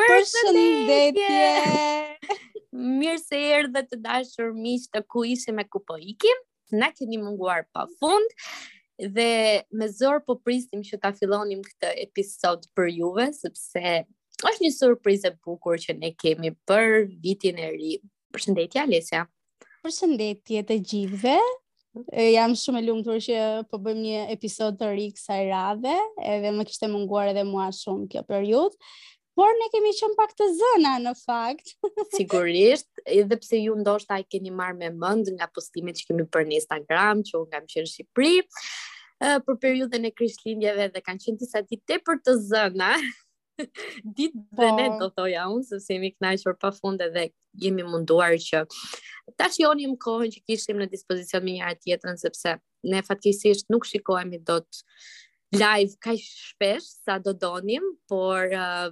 Përshëndetje. Mirë se erdhët të dashur miq te ku ishim e ku po ikim. Na keni munguar pa fund dhe me zor po prisnim që ta fillonim këtë episod për juve sepse është një surprizë e bukur që ne kemi për vitin e ri. Përshëndetje Alesia. Përshëndetje të gjithëve. Jam shumë e lumtur që po bëjmë një episod të ri kësaj radhe, edhe më kishte munguar edhe mua shumë kjo periudhë. Por ne kemi qenë pak të zëna në fakt. Sigurisht, edhe pse ju ndoshta e keni marrë me mend nga postimet që kemi bërë në Instagram, që unë kam qenë në Shqipëri, për periudhën e Krishtlindjeve dhe kanë qenë disa ditë tepër të zëna. Dit dhe po. ne do thoja unë sepse jemi kënaqur pa fund edhe jemi munduar që ta shijonim kohën që kishim në dispozicion me njëra tjetrën sepse ne fatkeqësisht nuk shikohemi dot live kaq shpesh sa do donim, por uh,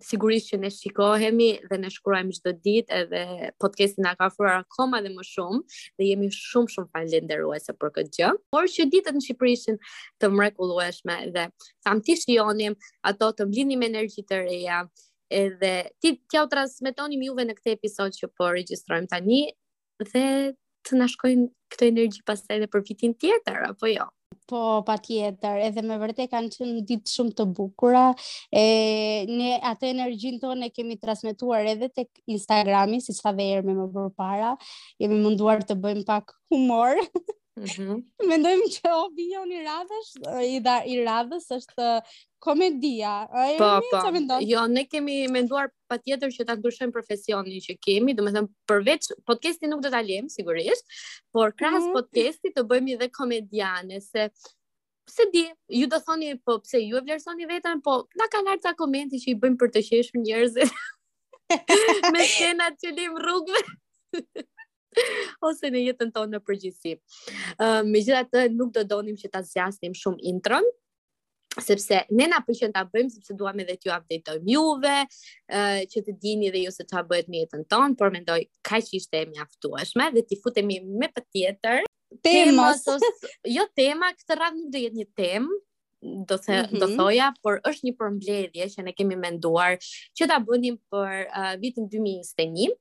sigurisht që ne shikohemi dhe ne shkruajmë çdo ditë edhe podcasti na ka afruar akoma dhe më shumë dhe jemi shumë shumë falënderuese për këtë gjë. Por që ditët në Shqipëri ishin të mrekullueshme dhe thamë t'i shijonim ato të mblidhnim energji të reja edhe t'jua transmetonim juve në këtë episod që po regjistrojmë tani dhe të na shkojnë këto energji pastaj edhe për vitin tjetër apo jo. Po, patjetër, edhe me vërtet kanë qenë ditë shumë të bukura, e, ne atë energjinë tonë e kemi transmetuar edhe tek Instagrami, siç tha dhe Ermi më përpara, jemi munduar të bëjmë pak humor, Mhm. Mendojmë që opinioni i radhës i dha i radhës është komedia. Ai po, po. çfarë mendon? Jo, ne kemi menduar patjetër që ta ndryshojmë profesionin që kemi, domethënë përveç, podcastin nuk do ta lëmë sigurisht, por krahas mm -hmm. podcastit të bëhemi edhe komediane se, s'e di, ju do thoni po pse ju e vlerësoni veten, po na kanë ardhur ca komente që i bëjmë për të qeshur njerëzit. Me skenat që lëmë rrugëve. ose në jetën tonë në përgjithësi. Ë uh, megjithatë nuk do donim që ta zgjasnim shumë intron sepse ne na pëlqen ta bëjmë sepse duam edhe t'ju updateojmë juve, ë uh, që të dini dhe ju se ça bëhet në jetën tonë, por mendoj kaq ishte e mjaftueshme dhe t'i futemi me patjetër temës, temës ose, jo tema, këtë radhë nuk do jetë një temë, do the, mm -hmm. do mhm. thoja, por është një përmbledhje që ne kemi menduar që ta bënim për uh, vitin 2021,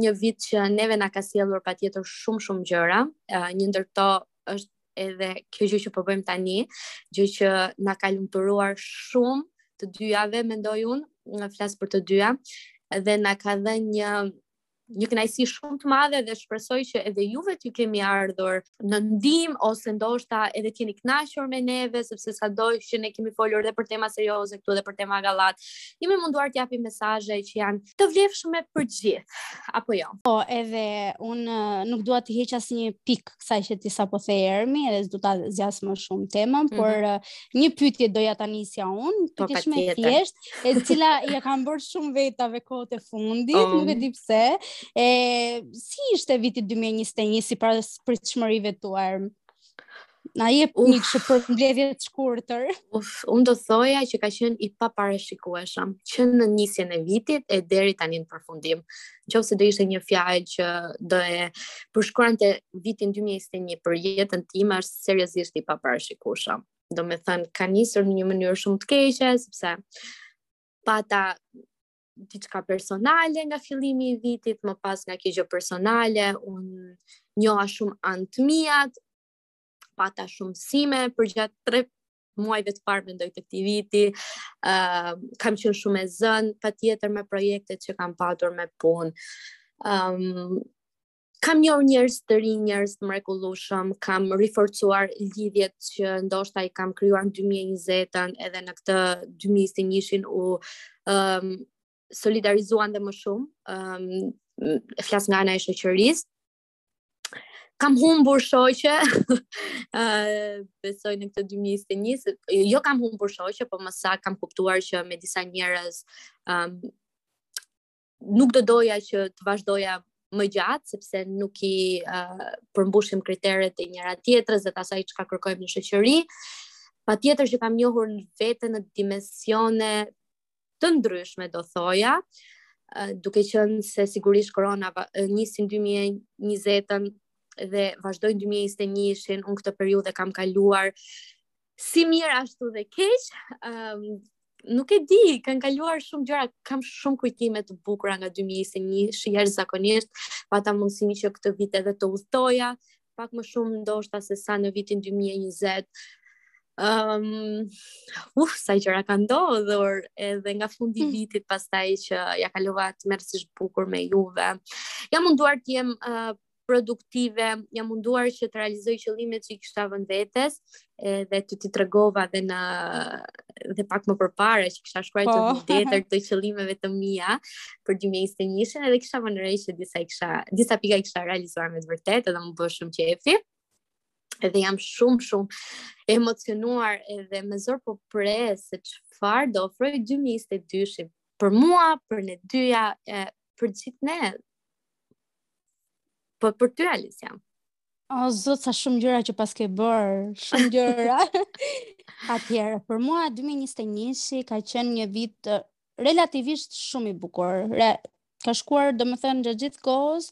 një vit që neve na ka sjellur patjetër shumë shumë gjëra, uh, një ndër to është edhe kjo gjë që po bëjmë tani, gjë që na ka lumturuar shumë të dyjave, mendoj unë, flas për të dyja, dhe na ka dhënë një një kënaqësi shumë të madhe dhe shpresoj që edhe juve t'ju kemi ardhur në ndihmë ose ndoshta edhe t'jeni kënaqur me neve sepse sado që ne kemi folur edhe për tema serioze këtu dhe për tema gallat. Jemi munduar të japim mesazhe që janë të vlefshme për gjithë, apo jo. Po, edhe un nuk dua të heq asnjë pikë kësaj që ti sapo the Ermi, edhe s'do ta zgjas më shumë temën, mm -hmm. por një pyetje doja ta nisja un, po, pyetja është shumë e thjeshtë, e cila ia kam bërë shumë vetave kohët e fundit, oh. nuk e di pse. E si ishte viti 2021 sipas pritshmërive tua? Na jep një kështu përmbledhje të shkurtër. Uf, unë do thoja që ka qenë i paparashikueshëm që në nisjen e vitit e deri tani në përfundim. Në qoftë se do ishte një fjalë që do e përshkruante vitin 2021 për jetën time, është seriozisht i paparashikueshëm. domethënë, ka nisur në një mënyrë shumë të keqe, sepse pata diçka personale nga fillimi i vitit, më pas nga kjo gjë personale, unë njoha shumë anë të miat, pata shumë sime përgjatë tre muajve të parë mendoj të këtij viti. Ëm uh, kam qenë shumë e zënë, patjetër me projektet që kam patur me punë. Ëm um, kam njohur njerëz të rinj, njerëz të mrekullueshëm, kam riforcuar lidhjet që ndoshta i kam krijuar në 2020-ën, edhe në këtë 2021-shin u um, solidarizuan dhe më shumë, um, flas nga ana e shoqërisë. Kam humbur shoqe, uh, besoj në këtë 2021, jo kam humbur shoqe, po më saktë kam kuptuar që me disa njerëz um, nuk do doja që të vazhdoja më gjatë sepse nuk i uh, përmbushim kriteret e njëra tjetrës dhe të asaj çka kërkojmë në shoqëri. Patjetër që kam njohur veten në dimensione të ndryshme, do thoja, uh, duke qenë se sigurisht korona nisi në 2020-ën dhe vazhdoi në 2021-shin, unë këtë periudhë e kam kaluar Si mirë ashtu dhe keq, um, nuk e di, kanë kaluar shumë gjëra, kam shumë kujtime të bukura nga 2021-shi jashtëzakonisht, pata mundësinë që këtë vit edhe të udhëtoja, pak më shumë ndoshta se sa në vitin 2020. Ëm, um, uf, sa gjëra ka ndodhur edhe nga fundi i hmm. vitit pastaj që ia kalova tmerrësisht bukur me juve. Jam munduar të jem uh, produktive, jam munduar që të realizoj qëllimet që i kishta vënë vetes, edhe t'i tregova edhe pak më përpara që kisha shkruar tjetër po. të qëllimeve të mia për 2021-shin, edhe kisha vënë re që disa kisha disa pika i kisha realizuar me të vërtetë dhe m'u bë shumë qefi. Edhe jam shumë shumë emocionuar edhe me zor po pres se çfarë do ofroj 2022-shi për mua, për ne dyja, e, për gjithë ne, Po për ty Alice jam. O zot sa shumë gjëra që paske bër, shumë gjëra. Atëherë për mua 2021-shi ka qenë një vit relativisht shumë i bukur. Re, ka shkuar domethënë gjatë gjithë kohës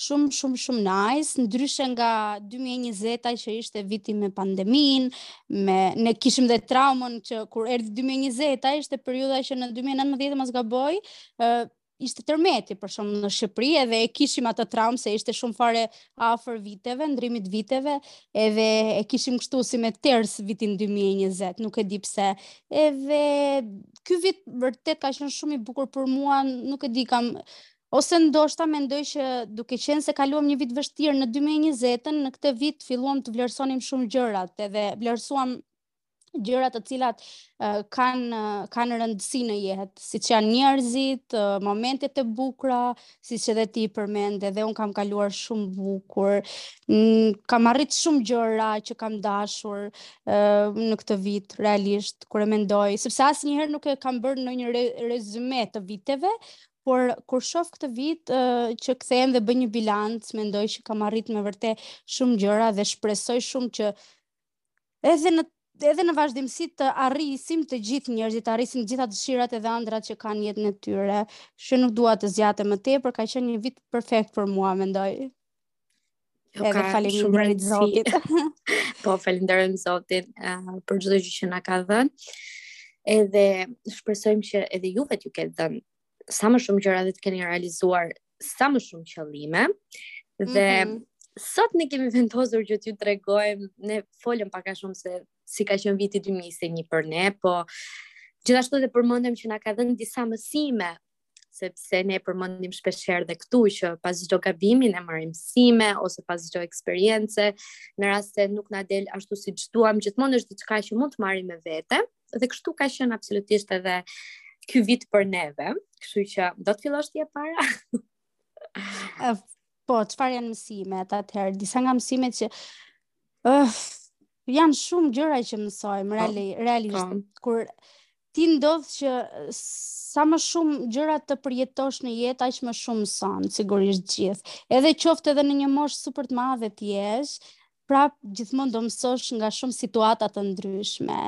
shumë shumë shumë nice, ndryshe nga 2020-a që ishte viti me pandeminë, ne kishim dhe traumën që kur erdhi 2020-a ishte periudha që në 2019 mos gaboj, ë ishte tërmeti për shembull në Shqipëri edhe e kishim atë traumë se ishte shumë fare afër viteve, ndërrimit viteve edhe e kishim kështu si me ters vitin 2020, nuk e di pse edhe ky vit vërtet ka qenë shumë i bukur për mua, nuk e di kam Ose ndoshta mendoj që duke qenë se kaluam një vit vështirë në 2020-ën, në këtë vit filluam të vlerësonim shumë gjërat, edhe vlerësuam gjëra të cilat uh, kanë uh, kanë rëndësi në jetë, siç janë njerëzit, uh, momentet e bukura, siç edhe ti përmende dhe un kam kaluar shumë bukur. Mm, kam arrit shumë gjëra që kam dashur uh, në këtë vit realisht kur e mendoj, sepse asnjëherë nuk e kam bërë ndonjë re rezume të viteve, por kur shof këtë vit uh, që kthehem dhe bëj një bilanc, mendoj që kam arrit me vërtet shumë gjëra dhe shpresoj shumë që Edhe në edhe në vazhdimësi të arrisim të gjithë njerëzit, të arrisim të gjitha dëshirat edhe ëndrrat që kanë në jetën e tyre. Që nuk dua të zgjatem më tepër, ka qenë një vit perfekt për mua, mendoj. Jo, edhe faleminderit Zotit. po falenderojmë Zotin uh, për çdo gjë që na ka dhënë. Edhe shpresojmë që edhe juve t'ju ketë dhënë sa më shumë gjëra dhe të keni realizuar sa më shumë qëllime dhe mm -hmm. sot ne kemi vendosur që t'ju tregojmë ne folëm pak a shumë se si ka qenë viti 2021 për ne, po gjithashtu edhe përmendëm që na ka dhënë disa mësime sepse ne përmendim shpesh herë dhe këtu që pas çdo gabimi ne marrim mësime ose pas çdo eksperience, në rast se nuk na del ashtu siç duam, gjithmonë është diçka që mund të marrim me vete. Mm dhe kështu ka qenë absolutisht edhe ky vit për neve, kështu që do të fillosh ti e para. po, çfarë janë mësimet atëherë? Disa nga mësimet që uh, janë shumë gjëra që mësojmë po, reali, realisht po. kur ti ndodh që sa më shumë gjëra të përjetosh në jetë, aq më shumë mëson, sigurisht gjithë. Edhe qoftë edhe në një moshë super të madhe të jesh, prapë gjithmonë do mësosh nga shumë situata të ndryshme.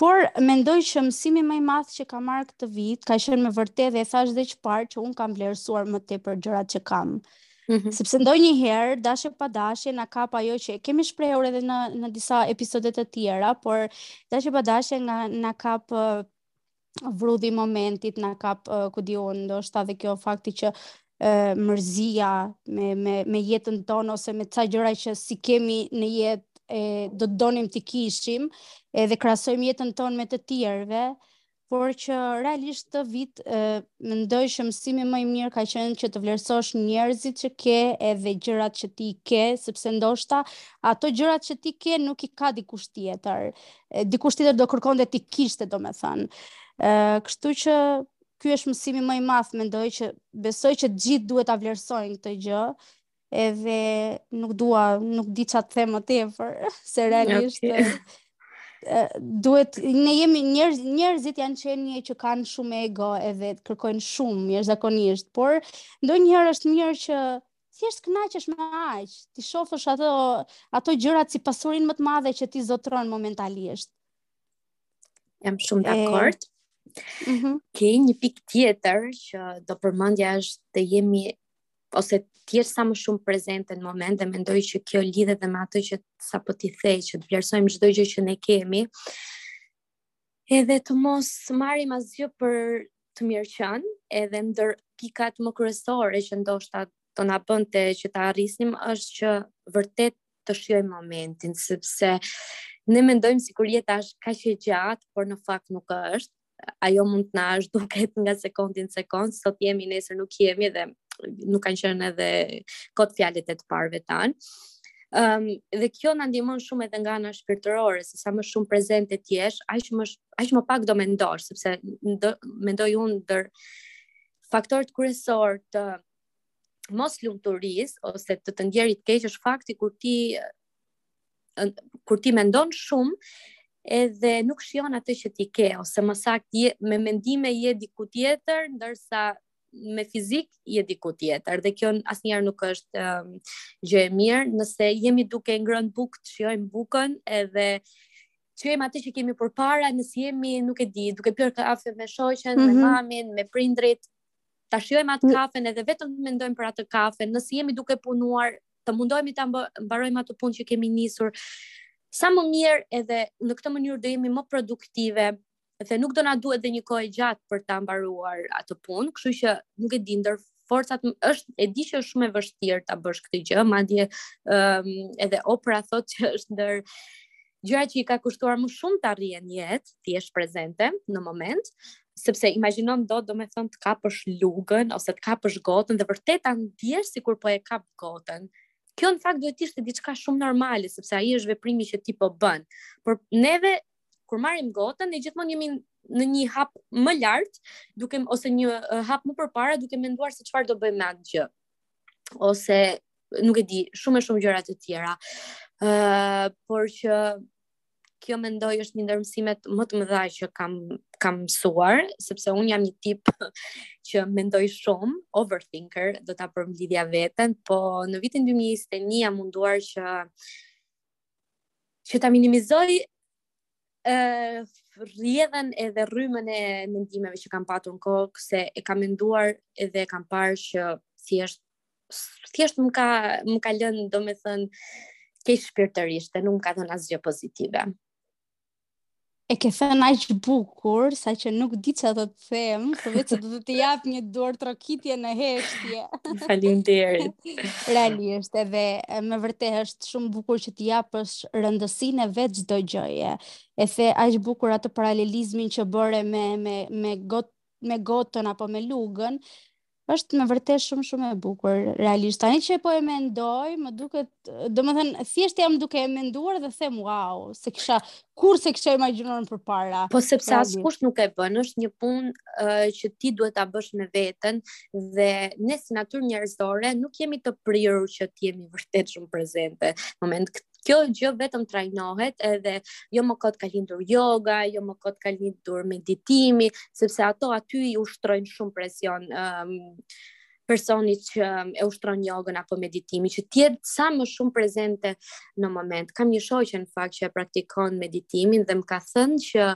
Por mendoj që mësimi më i madh që kam marrë këtë vit ka qenë me vërtet dhe thashë dhe që parë që unë kam vlerësuar më tepër gjërat që kam. Mm -hmm. Sepse ndonjëherë dashje pa dashje na kap ajo që e kemi shprehur edhe në në disa episode të tjera, por dashje pa dashje na na kap vrulli momentit na kap uh, ku di unë ndoshta dhe kjo fakti që uh, mërzia me me me jetën tonë ose me ca gjëra që s'i kemi në jetë e do të donim t'i kishim edhe krahasojmë jetën tonë me të tjerëve por që realisht këtë vit uh, mendoj që mësimi më i mirë ka qenë që të vlerësosh njerëzit që ke edhe gjërat që ti ke sepse ndoshta ato gjërat që ti ke nuk i ka dikush tjetër dikush tjetër do kërkonte t'i kishte domethënë. Ë, kështu që ky është mësimi më i madh mendoj që besoj që të gjithë duhet ta vlerësojnë këtë gjë. Edhe nuk dua, nuk di çfarë të them më tepër, se realisht okay. duhet ne jemi njerëz njerëzit janë qenie që kanë shumë ego edhe kërkojnë shumë jashtëzakonisht, por ndonjëherë është mirë që thjesht të kënaqesh me aq, t'i shofësh ato ato gjërat si pasurinë më të madhe që ti zotëron momentalisht. Jam shumë dakord. Mm -hmm. Okej një pikë tjetër që do përmendja është të jemi ose të jesh sa më shumë prezente në moment dhe mendoj që kjo lidhet edhe me ato që sapo ti the që të vlerësojmë çdo gjë që ne kemi Edhe të mos marrim asgjë për të mirëqenë, edhe ndër pikat më kryesore që ndoshta do na bënte që ta arrisnim, është që vërtet të shijojmë momentin, sepse ne mendojmë sikur jeta është kaq e gjatë, por në fakt nuk është, ajo mund të na zhduket nga sekondi në sekond, sot jemi, nesër nuk jemi dhe nuk kanë qenë edhe kot fjalët e të parëve tanë. Um, dhe kjo na ndihmon shumë edhe nga ana shpirtërore, se sa më shumë prezente të jesh, aq më aq më pak do mendosh, sepse do, mendoj unë ndër faktorët kryesorë të moslumturisë ose të të ndjerit keq është fakti kur ti kur ti mendon shumë edhe nuk shijon atë që ti ke ose më saktë me mendime je diku tjetër ndërsa me fizik je diku tjetër dhe kjo asnjëherë nuk është um, gjë e mirë nëse jemi duke ngrënë bukë, të shijojmë bukën edhe të shijojmë atë që kemi përpara, nëse jemi, nuk e di, duke pirë kafe me shoqen, mm -hmm. me mhm. mamin, me prindrit, ta shijojmë atë kafen edhe vetëm të mendojmë për atë kafe, nëse jemi duke punuar, të mundohemi ta mbarojmë atë punë që kemi nisur. Sa më mirë edhe në këtë mënyrë do jemi më produktive, dhe nuk do na duhet dhe një kohë e gjatë për ta mbaruar atë punë, kështu që nuk e di ndër forcat është e di që është shumë e vështirë ta bësh këtë gjë, madje ëm ehm, um, edhe Oprah thotë që është ndër gjërat që i ka kushtuar më shumë të arrijë në jetë, të jetë prezente në moment, sepse imagjino do domethënë të kapësh lugën ose të kapësh gotën dhe vërtet ta ndjesh sikur po e kap gotën. Kjo në fakt duhet të ishte diçka shumë normale sepse ai është veprimi që ti po bën. Por neve kur marrim gotën, ne gjithmonë jemi në një hap më lart, duke ose një hap më përpara duke menduar se çfarë do bëjmë me atë gjë. Ose nuk e di, shumë e shumë gjëra të tjera. Ëh, uh, por që kjo mendoj është një ndër mësimet më të mëdha që kam kam mësuar, sepse unë jam një tip që mendoj shumë, overthinker, do ta përmblidhja veten, po në vitin 2021 jam munduar që që ta minimizoj ë rrjedhën edhe rrymën e mendimeve që kam patur në kokë se e kam menduar edhe e kam parë që thjesht thjesht më ka më ka lënë domethënë keq shpirtërisht dhe nuk më ka dhënë asgjë pozitive. E ke thënë aq bukur, sa që nuk di çfarë të të them, përveçse të të jap një duartrokitje në heshtje. Faleminderit. Realisht, edhe me vërtet është shumë bukur që t'i japësh rëndësinë e vet çdo gjëje. E the aq bukur atë paralelizmin që bëre me, me, me, got, me gotën apo me lugën, Është me vërtet shumë shumë e bukur, realisht. Tani që po e mendoj, më duket, domethënë thjesht jam duke e menduar dhe them wow, s'e kisha kurrë s'e kisha imagjinuar më përpara. Po sepse askush nuk e bën, është një punë uh, që ti duhet ta bësh me veten dhe ne si natyrë njerëzore nuk jemi të prirur që të jemi vërtet shumë prezente. Në moment kjo gjë vetëm trajnohet edhe jo më kot ka lindur yoga, jo më kot ka lindur meditimi, sepse ato aty i ushtrojnë shumë presion um, personit që e ushtron jogën apo meditimi, që të jetë sa më shumë prezente në moment. Kam një shoqe në fakt që e praktikon meditimin dhe më ka thënë që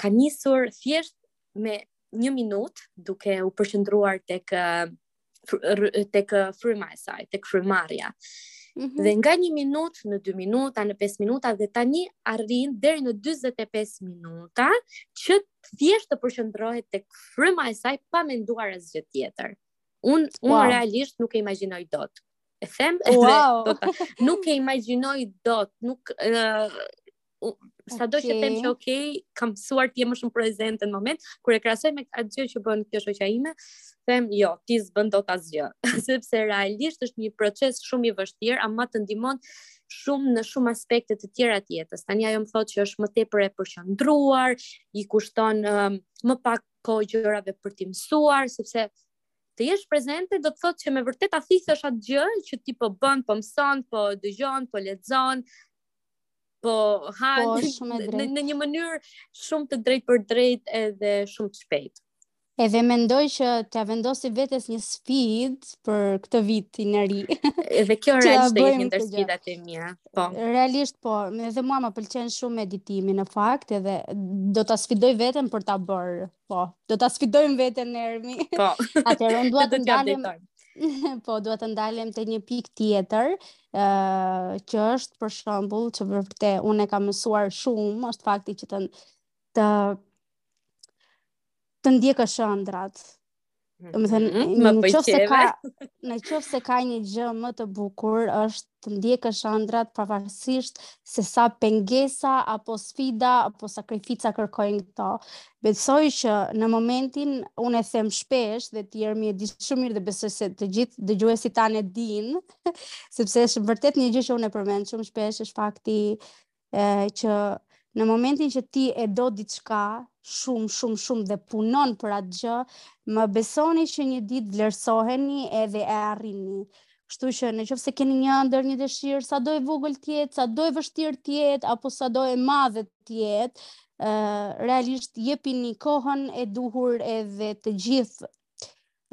ka nisur thjesht me një minut duke u përqëndruar tek tek fryma e saj, tek frymëmarrja. Mm -hmm. Dhe nga një minut në dy minuta, në 5 minuta, dhe tani arrin deri në 45 minuta, që thjesht të përqendrohet tek fryma e saj pa menduar asgjë tjetër. Unë wow. unë realisht nuk e imagjinoj dot. E them wow. edhe, nuk e imagjinoj dot, nuk... Uh, sado që them që ok, kam mësuar të jem më shumë prezente në moment, kur e krahasoj me atë gjë që bën kjo shoqja ime, them jo, ti s'bën dot asgjë, sepse realisht është një proces shumë i vështirë, ama të ndihmon shumë në shumë aspekte të tjera të jetës. Tani ajo më thotë që është më tepër e përqendruar, i kushton um, më pak kohë gjërave për t'i mësuar, sepse të jesh prezente do të thotë që me vërtet ta thithësh atë gjë që ti po bën, po mëson, po dëgjon, po lexon, Po, ha, po, shumë e drejtë. Në një mënyrë shumë të drejtpërdrejtë edhe shumë të shpejtë. Edhe mendoj që t'ia vendosim vetes një sfidë për këtë vitin e ri. Edhe kjo realisht është ndër sfidat e mia. Po. Realisht po, edhe mua më pëlqen shumë meditimi në fakt, edhe do ta sfidoj veten për ta bërë. Po, do ta sfidojmë veten, Ermi. Po, atëherë, unë dua të ndalem... Po, duhet të ndalem te një pikë tjetër, që është për shembull që vërtet unë e kam mësuar shumë, është fakti që të të të ndjekësh ëndrrat. Domethënë, mhm, në qoftë se ka në qoftë se ka një gjë më të bukur është të ndjekësh ëndrrat pavarësisht se sa pengesa apo sfida apo sakrifica kërkojnë këto. Besoj që në momentin unë e them shpesh dhe ti Ermi e di shumë mirë dhe besoj se të gjithë dëgjuesit tanë e dinë Sepse është vërtet një gjë që unë e përmend shumë shpesh, është fakti e, që në momentin që ti e do diçka shumë, shumë, shumë dhe punon për atë gjë, më besoni që një ditë vlerësoheni edhe e arrini. Kështu që në qoftë se keni një ëndërr, një dëshirë, sado e vogël të jetë, sado e vështirë të jetë, apo sado e madhe të jetë, uh, realisht jepini kohën e duhur edhe të gjithë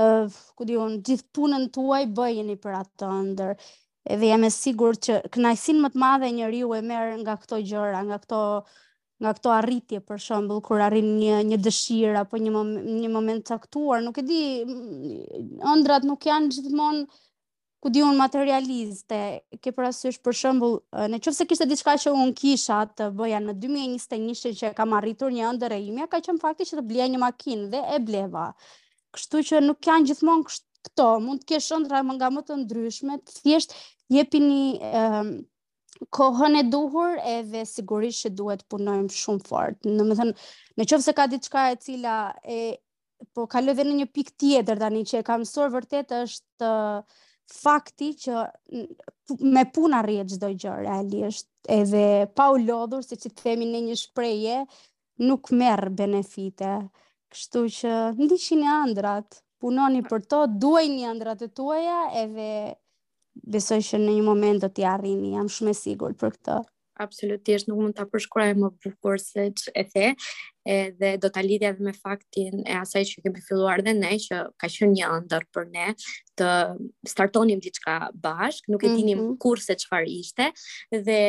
uh, ku di unë, gjithë punën tuaj bëjeni për atë ëndërr. Edhe jam e sigurt që kënaqësinë më të madhe njeriu e merr nga këto gjëra, nga këto nga këto arritje për shembull kur arrin një një dëshirë apo një mom, një moment të caktuar, nuk e di, ëndrrat nuk janë gjithmonë ku di unë materialiste, ke parasysh për shembull, në qoftë se kishte diçka që unë kisha të bëja në 2021-shin që e kam arritur një ëndërr e imja, ka qenë fakti që të bleja një makinë dhe e bleva. Kështu që nuk janë gjithmonë kështu këto, mund të kesh ëndrra më nga më të ndryshmet, thjesht jepini um, kohën e duhur edhe sigurisht që duhet të punojmë shumë fort. Domethënë, në qoftë se ka diçka e cila e, po kaloj dhe në një pikë tjetër tani që e kam mësuar vërtet është uh, fakti që me punë arrihet çdo gjë realisht. Edhe pa u lodhur, siç i themi në një shprehje, nuk merr benefite. Kështu që ndiqini ëndrrat, punoni për to, duajini ëndrrat e tuaja edhe besoj që në një moment do t'i arrini, jam shumë e sigurt për këtë. Absolutisht, nuk mund ta përshkruaj më bukur se e the, edhe do ta lidhja edhe me faktin e asaj që kemi filluar dhe ne që ka qenë një ëndërr për ne të startonim diçka bashkë, nuk e mhm. dinim mm -hmm. kurrë se çfarë ishte dhe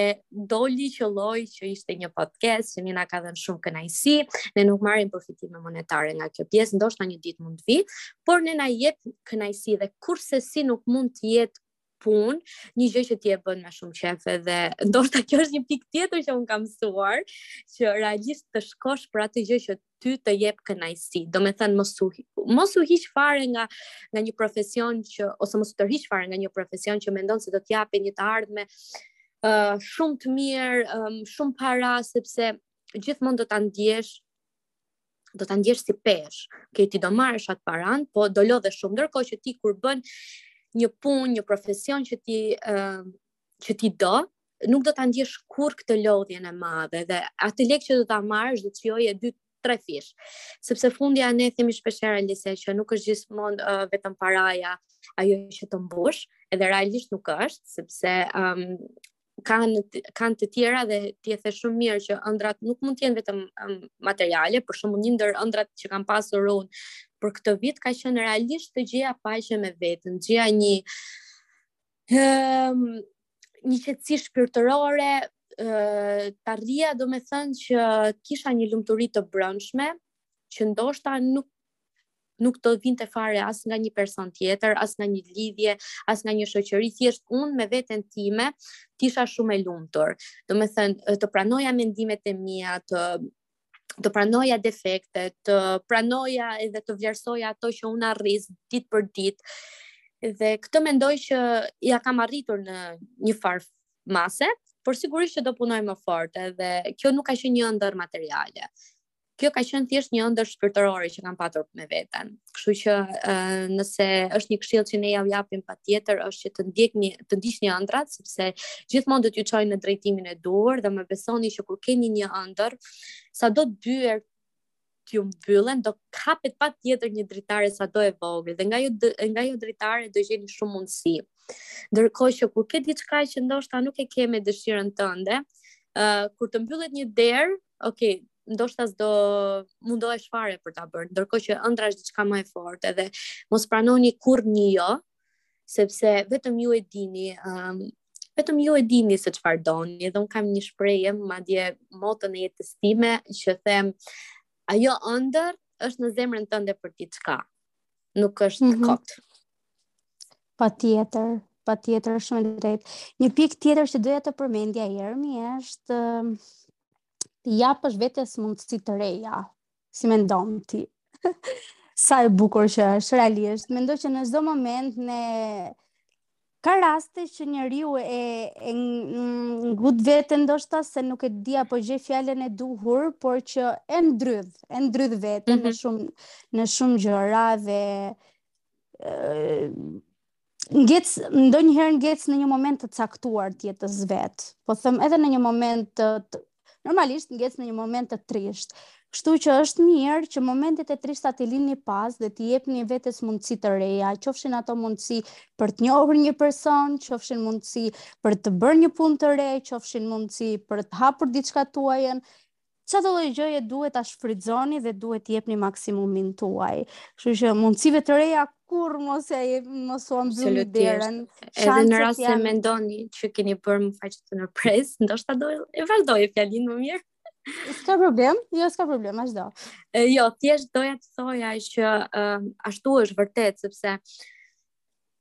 doli që lloj që ishte një podcast që na ka dhënë shumë kënaqësi, ne nuk marrim përfitime monetare nga kjo pjesë, ndoshta një ditë mund të vijë, por ne na jep kënaqësi dhe kurrsesi nuk mund të jetë punë, një gjë që ti e bën me shumë qejf dhe ndoshta kjo është një pikë tjetër që un kam mësuar, që realisht të shkosh për atë gjë që ty të jep kënaqësi. Domethënë mos u mos u hiq fare nga nga një profesion që ose mos u tërhiq fare nga një profesion që mendon se do të japë një të ardhme ë uh, shumë të mirë, um, shumë para sepse gjithmonë do ta ndiesh do ta ndiesh si peshë. Ke ti do marrësh atë paran, po do lodhesh shumë ndërkohë që ti kur bën një punë, një profesion që ti ë uh, që ti do, nuk do ta ndiesh kurrë këtë lodhjen e madhe dhe atë lek që do ta marrësh do të shijojë dy tre fish. Sepse fundja ne themi shpeshherë Alisa që nuk është gjithmonë uh, vetëm paraja ajo që të mbush, edhe realisht nuk është, sepse um, kanë kanë të tjera dhe ti e the shumë mirë që ëndrrat nuk mund të jenë vetëm um, materiale, për shembull një ndër ëndrrat që kam pasur unë për këtë vit ka qenë realisht të gjeja paqe me veten, gjeja një um, një qetësi shpirtërore, uh, t'arrija domethënë që kisha një lumturi të brendshme, që ndoshta nuk nuk do vinte fare as nga një person tjetër, as nga një lidhje, as nga një shoqëri, thjesht unë me veten time t'isha shumë e lumtur. Domethënë, të pranoja mendimet e mia, të të pranoja defekte, të pranoja edhe të vlerësoja ato që unë arrij ditë për ditë. Dhe këtë mendoj që ia kam arritur në njëfarë mase, por sigurisht që do punoj më fort edhe kjo nuk ka qenë një ëndërr materiale. kjo ka qenë thjesht një ëndërr shpirtërore që kam patur me veten. Kështu që uh, nëse është një këshillë që ne jua japim patjetër është që të ndjekni të ndiqni ëndrrat sepse gjithmonë do t'ju çojnë në drejtimin e duhur dhe më besoni që kur keni një ëndërr, sado dyer t'ju mbyllen, do hapet patjetër një dritare sado e vogël, dhe nga ajo, nga ajo dritare do gjeni shumë mundësi. Ndërkohë që kur ke diçka që ndoshta nuk e ke me dëshirën tënde, uh, kur të mbyllet një derë, Ok, ndoshta s'do mundohesh fare për ta bërë, ndërkohë që ëndrra është diçka më e fortë edhe mos pranoni kurrë një jo, sepse vetëm ju e dini, um, vetëm ju e dini se çfarë doni, edhe unë kam një shprehje, madje moton e jetës time që them ajo ëndërr është në zemrën tënde për diçka. Nuk është mm -hmm. kot. Patjetër, patjetër, shumë e drejtë. Një pikë tjetër që doja të përmendja Jermi është t'i japësh vetes mundësi të reja, si mendon ti. Sa e bukur që është, realisht. Mendoj që në çdo moment ne... Ka raste që njeriu e, e ngut veten ndoshta se nuk e di a po gjej fjalën e duhur, por që e ndrydh, e ndrydh veten mm -hmm. në mhm. shumë në shumë gjëra dhe ngec ndonjëherë ngec në një moment të caktuar të jetës së vet. Po them edhe në një moment të, të normalisht ngec në një moment të trishtë. Kështu që është mirë që momentet e trishta t'i lini pas dhe t'i jepni vetes mundësi të reja, qofshin ato mundësi për të njohur një person, qofshin mundësi për të bërë një punë të re, qofshin mundësi për të hapur diçka tuajën, Çdo lloj gjëje duhet ta shfrytëzoni dhe duhet të jepni maksimumin tuaj. Kështu që mundësive të reja kurrë mos e mos u mbyllni derën. Edhe në rast se mendoni që keni bërë më fal që të ndërpres, ndoshta do e vazhdoje fjalinë më mirë. S'ka problem, jo s'ka problem, vazhdo. Jo, thjesht doja të thoja që ashtu është vërtet, sepse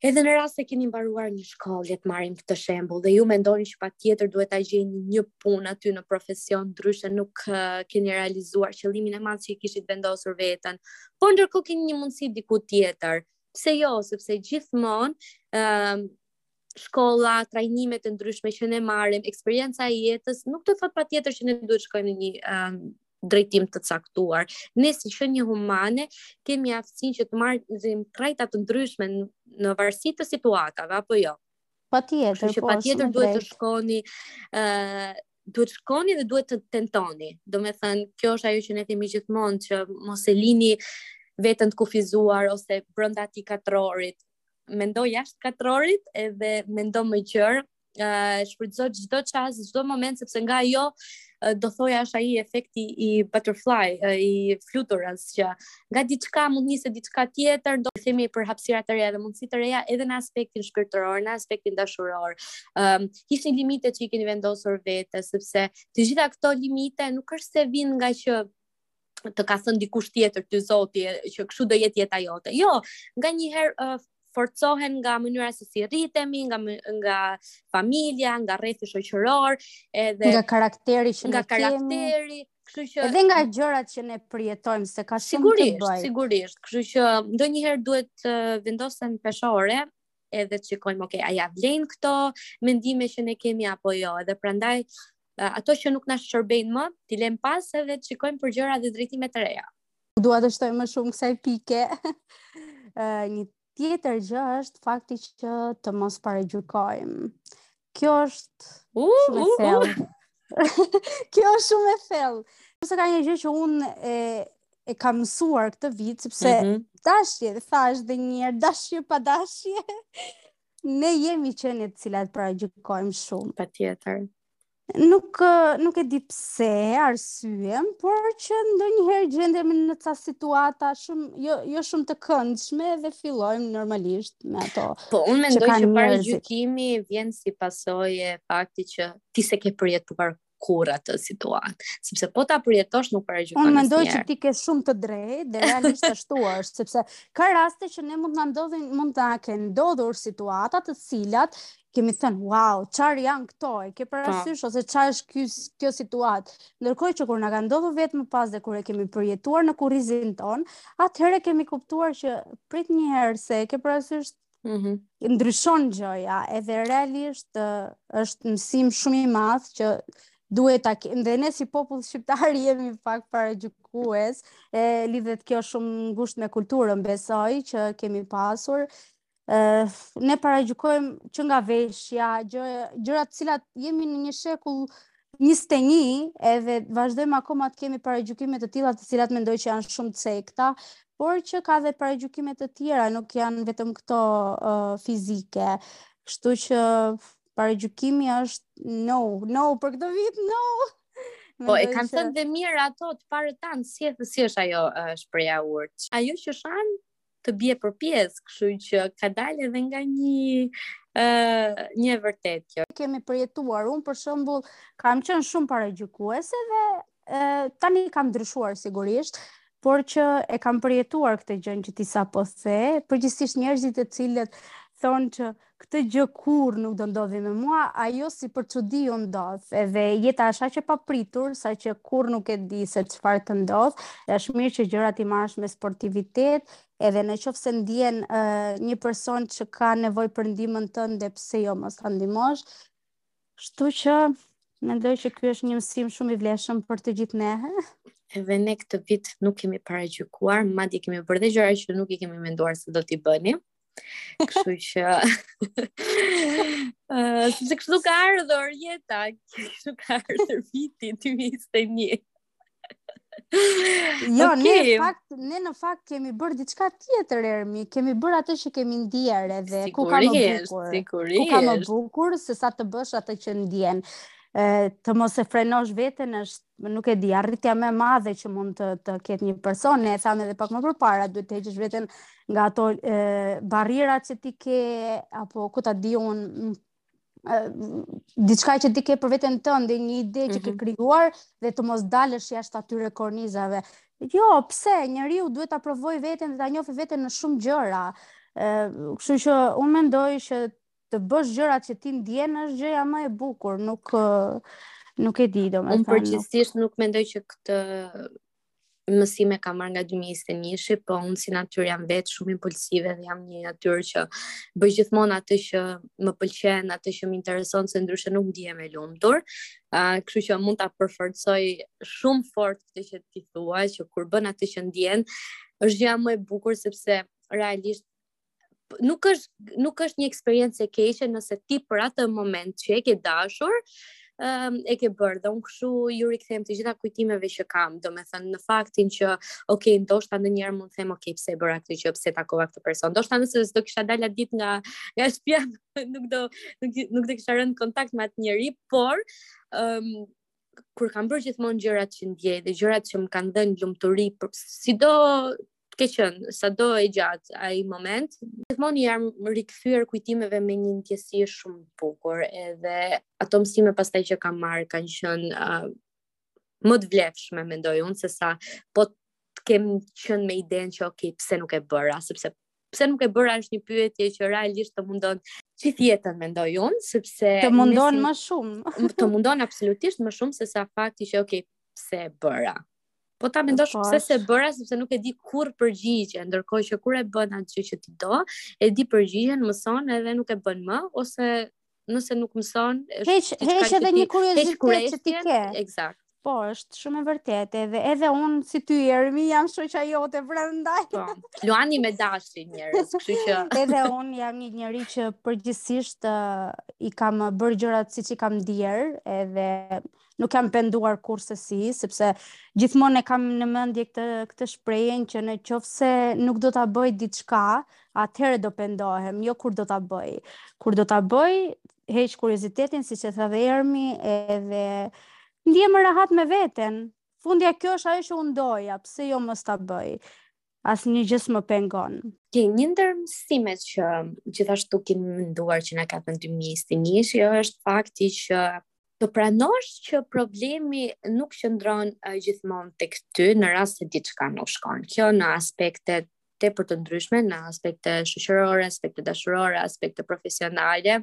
Edhe në rast se keni mbaruar një shkollë, le të marrim këtë shembull dhe ju mendoni që patjetër duhet ta gjeni një punë aty në profesion, ndryshe nuk uh, keni realizuar qëllimin e madh që i kishit vendosur vetes. Por ndërkohë keni një mundësi diku tjetër. Pse jo, sepse gjithmonë ë uh, shkolla, trajnimet e ndryshme që ne marrim, eksperienca e jetës nuk do të thotë patjetër që ne duhet të shkojmë në një uh, drejtim të caktuar. Ne si qenie humane kemi aftësinë që të marrim trajta të ndryshme në varësi të situatave apo jo. Patjetër, po. Që patjetër duhet të shkoni ë uh, duhet të shkoni dhe duhet të tentoni. Domethënë, kjo është ajo që ne themi gjithmonë që mos e lini veten të kufizuar ose brenda atij katrorit. Mendo jashtë katrorit edhe mendo më gjerë uh, shfrytëzo çdo çast, çdo moment sepse nga ajo uh, do thoja është ai efekti i butterfly, uh, i fluturës që nga diçka mund të nisë diçka tjetër, do të themi për hapësira të reja dhe mundësi të reja edhe në aspektin shpirtëror, në aspektin dashuror. Ëm um, hiqni limitet që i keni vendosur vetes sepse të gjitha këto limite nuk është se vijnë ngaqë të ka thënë dikush tjetër ty zoti që kështu do jetë jeta jote. Jo, nganjëherë uh, forcohen nga mënyra se si rritemi, nga nga familja, nga rrethi shoqëror, edhe nga karakteri që nga karakteri, kështu që edhe nga gjërat që ne përjetojmë se ka shumë sigurisht, të bëjë. Sigurisht, kështu që ndonjëherë duhet të vendosen në peshore edhe të shikojmë, ok, a ia vlejnë këto mendime që ne kemi apo jo, edhe prandaj ato që nuk na shërbejnë më, t'i lëmë pas edhe të shikojmë për gjëra dhe drejtime të reja. Dua të shtoj më shumë kësaj pike. një tjetër gjë është fakti që të mos paragjykojmë. Kjo është uh, shumë e thellë. Uh. Kjo është shumë e thellë. Nëse ka një gjë që unë e e kam mësuar këtë vit sepse mm -hmm. dashje, thashë dhe një herë dashje pa dashje. ne jemi qenie të cilat paragjykojmë shumë. Patjetër. Nuk, nuk e di pse arsyen, por që ndonjëherë gjendemi në ca situata shumë, jo, jo shumë të këndshme dhe fillojmë normalisht me ato. Po, unë mendoj që, që paragjykimi vjen si pasojë e faktit që ti s'e ke përjetuar kurrë atë situatë, sepse po ta përjetosh nuk paragjykon. Unë mendoj që ti ke shumë të drejtë dhe realisht ashtu është, sepse ka raste që ne mund të na ndodhin, mund të na kenë ndodhur situata të cilat kemi thënë, wow, çar janë këto, e ke parasysh, po. ose çar është kjo, kjo situatë. Ndërkohë që kur na ka ndodhur vetë më pas dhe kur e kemi përjetuar në kurrizin tonë, atëherë kemi kuptuar që prit njëherë se e ke parasysh Mm -hmm. Ndryshon gjëja, edhe realisht është mësim shumë i madh që duhet ta kemi dhe ne si popull shqiptar jemi pak paragjykues e lidhet kjo shumë ngushtë me kulturën besoj që kemi pasur ne paragjykojmë që nga veshja gjë gjëra të cilat jemi në një shekull 21 edhe vazhdojmë akoma të kemi paragjykime të tilla të cilat mendoj që janë shumë të cekëta, por që ka dhe paragjykime të tjera, nuk janë vetëm këto uh, fizike. Kështu që paragjykimi është no, no për këtë vit, no. Po e kanë thënë dhe mirë ato të parët tanë, si e the, si është ajo uh, shprehja e urtë. Ajo që shan, të bie për pjesë, kështu që ka dalë edhe nga një ë uh, një e vërtetë kjo. Kemi përjetuar, unë për shembull kam qenë shumë paragjykuese dhe uh, tani kam ndryshuar sigurisht, por që e kam përjetuar këtë gjë që ti sapo the, përgjithësisht njerëzit të cilët thonë që Këtë gjë kurrë nuk do ndodhi me mua, ajo si për çudi ju ndodh, edhe jeta është aq e papritur, saqë kurrë nuk e di se çfarë të ndodh, dhe është mirë që gjërat t'i marrësh me sportivitet, edhe në qoftë se ndjen një person që ka nevojë për ndihmën tënde pse jo mos ta ndihmosh, kështu që mendoj që ky është një mësim shumë i vlefshëm për të gjithë ne. Edhe ne këtë vit nuk kemi paragjykuar, madje kemi bërë dhe gjëra që nuk i kemi menduar se do t'i bënim. Kështu që ëh, sepse kështu ka ardhur jeta, kështu ka ardhur viti 2021. Jo, okay. ne në fakt, ne në fakt kemi bërë diçka tjetër Ermi, kemi bërë atë që kemi ndjerë edhe ku ka më bukur. Sigurisht. Ku ka më bukur se sa të bësh atë që ndjen. Ë të mos e frenosh veten është nuk e di, arritja më e madhe që mund të të ketë një person, ne e thamë edhe pak më përpara, duhet të heqësh veten nga ato e, barrierat që ti ke apo ku ta di un diçka që ti ke për veten tënde, një ide që ke mhm. krijuar dhe të mos dalësh jashtë atyre kornizave. Jo, pse njeriu duhet ta provojë veten dhe ta njohë veten në shumë gjëra. Ë, kështu që un mendoj që të bësh gjërat që ti ndjen është gjëja më e bukur, nuk nuk e di domethënë. Unë përgjithësisht nuk mendoj që këtë mësim e kam marrë nga 2021-shi, po unë si natyrë jam vetë shumë impulsive dhe jam një natyrë që bëj gjithmonë atë që më pëlqen, atë që më intereson, se ndryshe nuk ndihem e lumtur. Uh, kështu që mund ta përforcoj shumë fort këtë që ti thua, që kur bën atë që ndjen, është gjëja më e bukur sepse realisht nuk është nuk është një eksperiencë e keqe nëse ti për atë moment që e ke dashur um, e ke bërë dhe unë kështu ju rikthem të gjitha kujtimeve që kam, domethënë në faktin që, ok, ndoshta ndonjëherë mund të them, ok, pse e bëra këtë gjë, pse takova këtë person, ndoshta nëse s'do kisha dalë atë ditë nga, nga shpia, nuk do, nuk, nuk do kisha rënë kontakt me atë njeri, por, um, kur kam bërë gjithmonë gjërat që ndjej dhe gjërat që më kanë dhënë lumturi, sido të ketë qenë sado i gjatë ai moment, gjithmonë i jam rikthyer kujtimeve me një ndjesi shumë të bukur edhe ato mësime pastaj që kam marrë kanë qenë uh, më të vlefshme mendoj unë se sa po të kem qenë me idenë që ok, pse nuk e bëra, sepse pse nuk e bëra është një pyetje që realisht të mundon gjithë jetën mendoj unë, sepse... Të mundon më shumë. të mundon absolutisht më shumë se sa fakti që ok, pse e bëra. Po ta mendosh po, pse s'e bëra sepse nuk e di kurrë përgjigjen, ndërkohë që kur e bën atë gjë që ti do, e di përgjigjen, mëson edhe nuk e bën më ose nëse nuk mëson, është heq heq edhe një kuriozitet që ti ke. Eksakt. Po, është shumë e vërtetë, edhe edhe unë si ty Ermi jam shoqja jote prandaj. Po. Luani me dashje njerëz, kështu që edhe unë jam një njeri që përgjithsisht uh, i kam bërë gjërat siç i kam ndier, edhe nuk jam penduar kurrsesi, sepse gjithmonë e kam në mendje këtë këtë shprehjen që në qoftë se nuk do ta bëj diçka, atëherë do pendohem, jo kur do ta bëj. Kur do ta bëj, heq kuriozitetin, siç e tha dhe Ermi, edhe ndihem më rehat me veten. Fundja fundit kjo është ajo që unë doja, pse jo mos ta bëj. asnjë gjë s'më pengon. OK, një ndër mësimet që gjithashtu kemi menduar që na ka dhënë dy mijë e njëzet e njëshi është fakti që të pranosh që problemi nuk qëndron uh, gjithmonë tek ty në rast se diçka nuk shkon. Kjo në aspekte tepër të ndryshme, në aspekte shoqërore, aspekte dashurore, aspekte profesionale,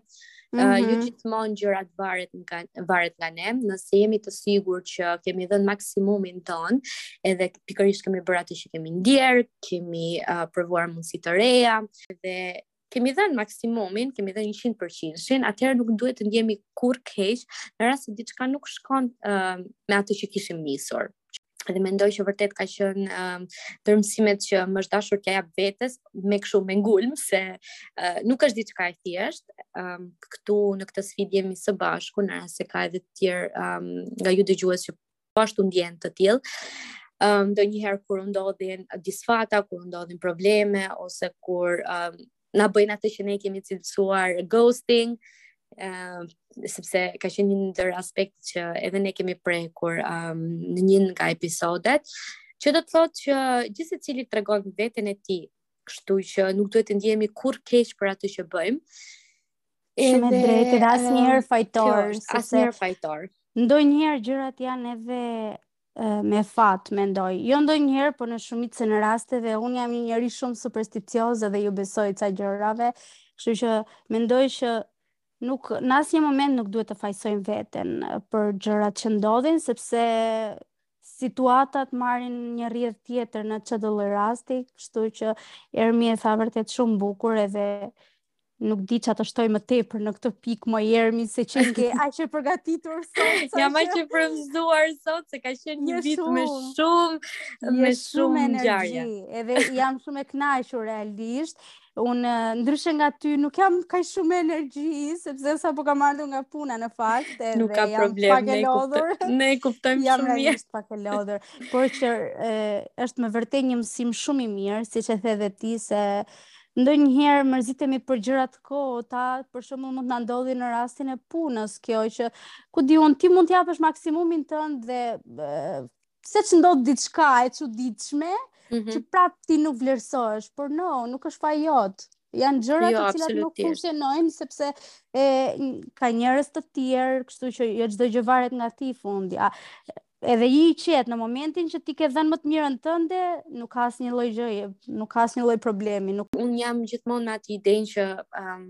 Mm -hmm. uh, jo mhm. gjithmonë gjërat varen nga varen nga ne, nëse jemi të sigurt që kemi dhënë maksimumin tonë, edhe pikërisht kemi bërë atë që kemi ndier, kemi uh, provuar mundësi të reja dhe kemi dhënë maksimumin, kemi dhënë 100%-shin, atëherë nuk duhet të ndihemi kurrë keq, në rast se diçka nuk shkon uh, me atë që kishim nisur. dhe mendoj që vërtet ka qenë um, ndër mësimet që më është dashur t'ia jap vetes me kështu me ngulm se uh, nuk është diçka e thjeshtë. Um, këtu në këtë sfidë jemi së bashku, në rast se ka edhe të tjerë um, nga ju dëgjues që po ashtu ndihen të tillë. Um, ndonjëherë kur ndodhin disfata, kur ndodhin probleme, ose kur um, na bëjnë atë që ne kemi cilësuar ghosting, uh, sepse ka qenë një ndër aspektet që edhe ne kemi prekur um, në një nga episodet, që do të thotë që gjithsecili tregon veten e tij, kështu që nuk duhet të ndihemi kurrë keq për atë që bëjmë. Edhe, Shumë e drejtë, edhe asnjëherë fajtor. Asnjëherë fajtor. Ndonjëherë gjërat janë edhe me fat, mendoj. Jo ndonjëherë, por në shumicën e rasteve unë jam një njeri shumë supersticioze dhe ju besoj ca gjërave, kështu që mendoj që nuk në asnjë moment nuk duhet të fajësojmë veten për gjërat që ndodhin sepse situatat marrin një rrjedhë tjetër në çdo lloj rasti, kështu që Ermi e tha vërtet shumë bukur edhe Nuk di ça të shtoj më tepër në këtë pikë më Ermi se qenke aq e përgatitur sot. Sa Jam aq e frymëzuar sot se ka qenë një vit me shumë me shumë energji. Edhe jam shumë e kënaqur realisht. Un ndryshe nga ty nuk kam kaq shumë energji sepse sapo kam ardhur nga puna në fakt edhe nuk ka jam problem, pak e lodhur. Ne kuptojmë jam shumë mirë. Jam pak e lodhur, por që e, është me vërtet një mësim shumë i mirë, siç e the edhe ti se Ndonjëherë mërzitemi për gjëra të kota, për shembull mund të na ndodhë në rastin e punës kjo që ku di unë ti mund të japësh maksimumin tënd dhe seç ndodh diçka e çuditshme, mm -hmm. që prapë ti nuk vlerësohesh, por no, nuk është faji yt. Janë gjëra jo, të cilat nuk funksionojnë, sepse e, ka njerëz të tjerë, kështu që jo çdo gjë varet nga ti fundja. Edhe ji i qetë në momentin që ti ke dhënë më të mirën tënde, nuk ka asnjë lloj gjëje, nuk ka asnjë lloj problemi. Nuk... Unë jam gjithmonë me atë idenë që um,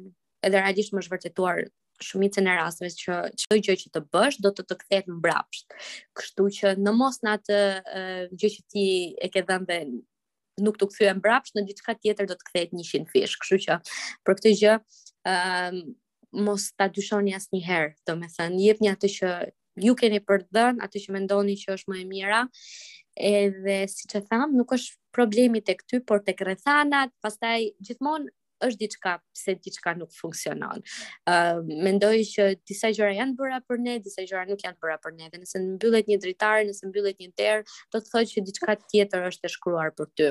edhe realisht më është vërtetuar shumicën e rasteve që çdo gjë që të bësh do të të kthehet mbrapsht. Kështu që në mos në atë uh, gjë që ti e ke dhënë dhe nuk t'u kthye mbrapsht në diçka tjetër do të kthehet 100 fish. Kështu që për këtë gjë um, mos ta dyshoni asnjëherë, domethënë jepni atë që ju keni për të dhënë, atë që mendoni që është më e mira. Edhe siç e them, nuk është problemi tek ty, por tek rrethanat, pastaj gjithmonë është diçka pse diçka nuk funksionon. Ë uh, mendoj që disa gjëra janë bëra për ne, disa gjëra nuk janë bëra për ne. Dhe nëse mbyllet një dritare, nëse mbyllet një derë, do të thotë që diçka tjetër është e shkruar për ty.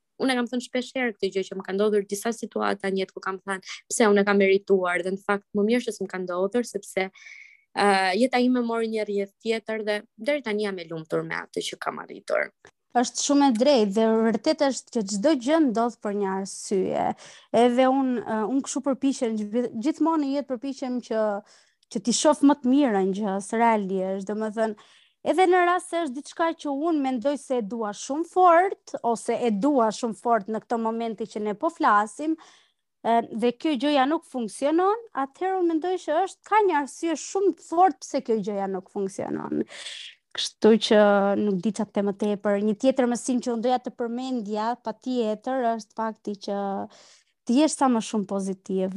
unë e kam thënë shpesh herë këtë gjë që më ka ndodhur disa situata në jetë ku kam thënë pse unë e kam merituar dhe në fakt më mirë që s'më ka ndodhur sepse uh, jeta ime mori një rrjedhë tjetër dhe deri tani jam e lumtur me atë që kam arritur. Është shumë e drejtë dhe vërtet është që çdo gjë ndodh për një arsye. Edhe un uh, un kshu përpiqem gjithmonë në jetë përpiqem që që t'i shoh më të mirën gjësë realisht, domethënë Edhe në rast se është diçka që unë mendoj se e dua shumë fort, ose e dua shumë fort në këto momente që ne po flasim, dhe kjo gjëja nuk funksionon, atëherë unë mendoj që është ka një arsye shumë të fortë pse kjo gjëja nuk funksionon. Kështu që nuk di ça të them më tepër. Një tjetër mësim që unë doja të përmendja patjetër është fakti që Të jesh sa më shumë pozitiv.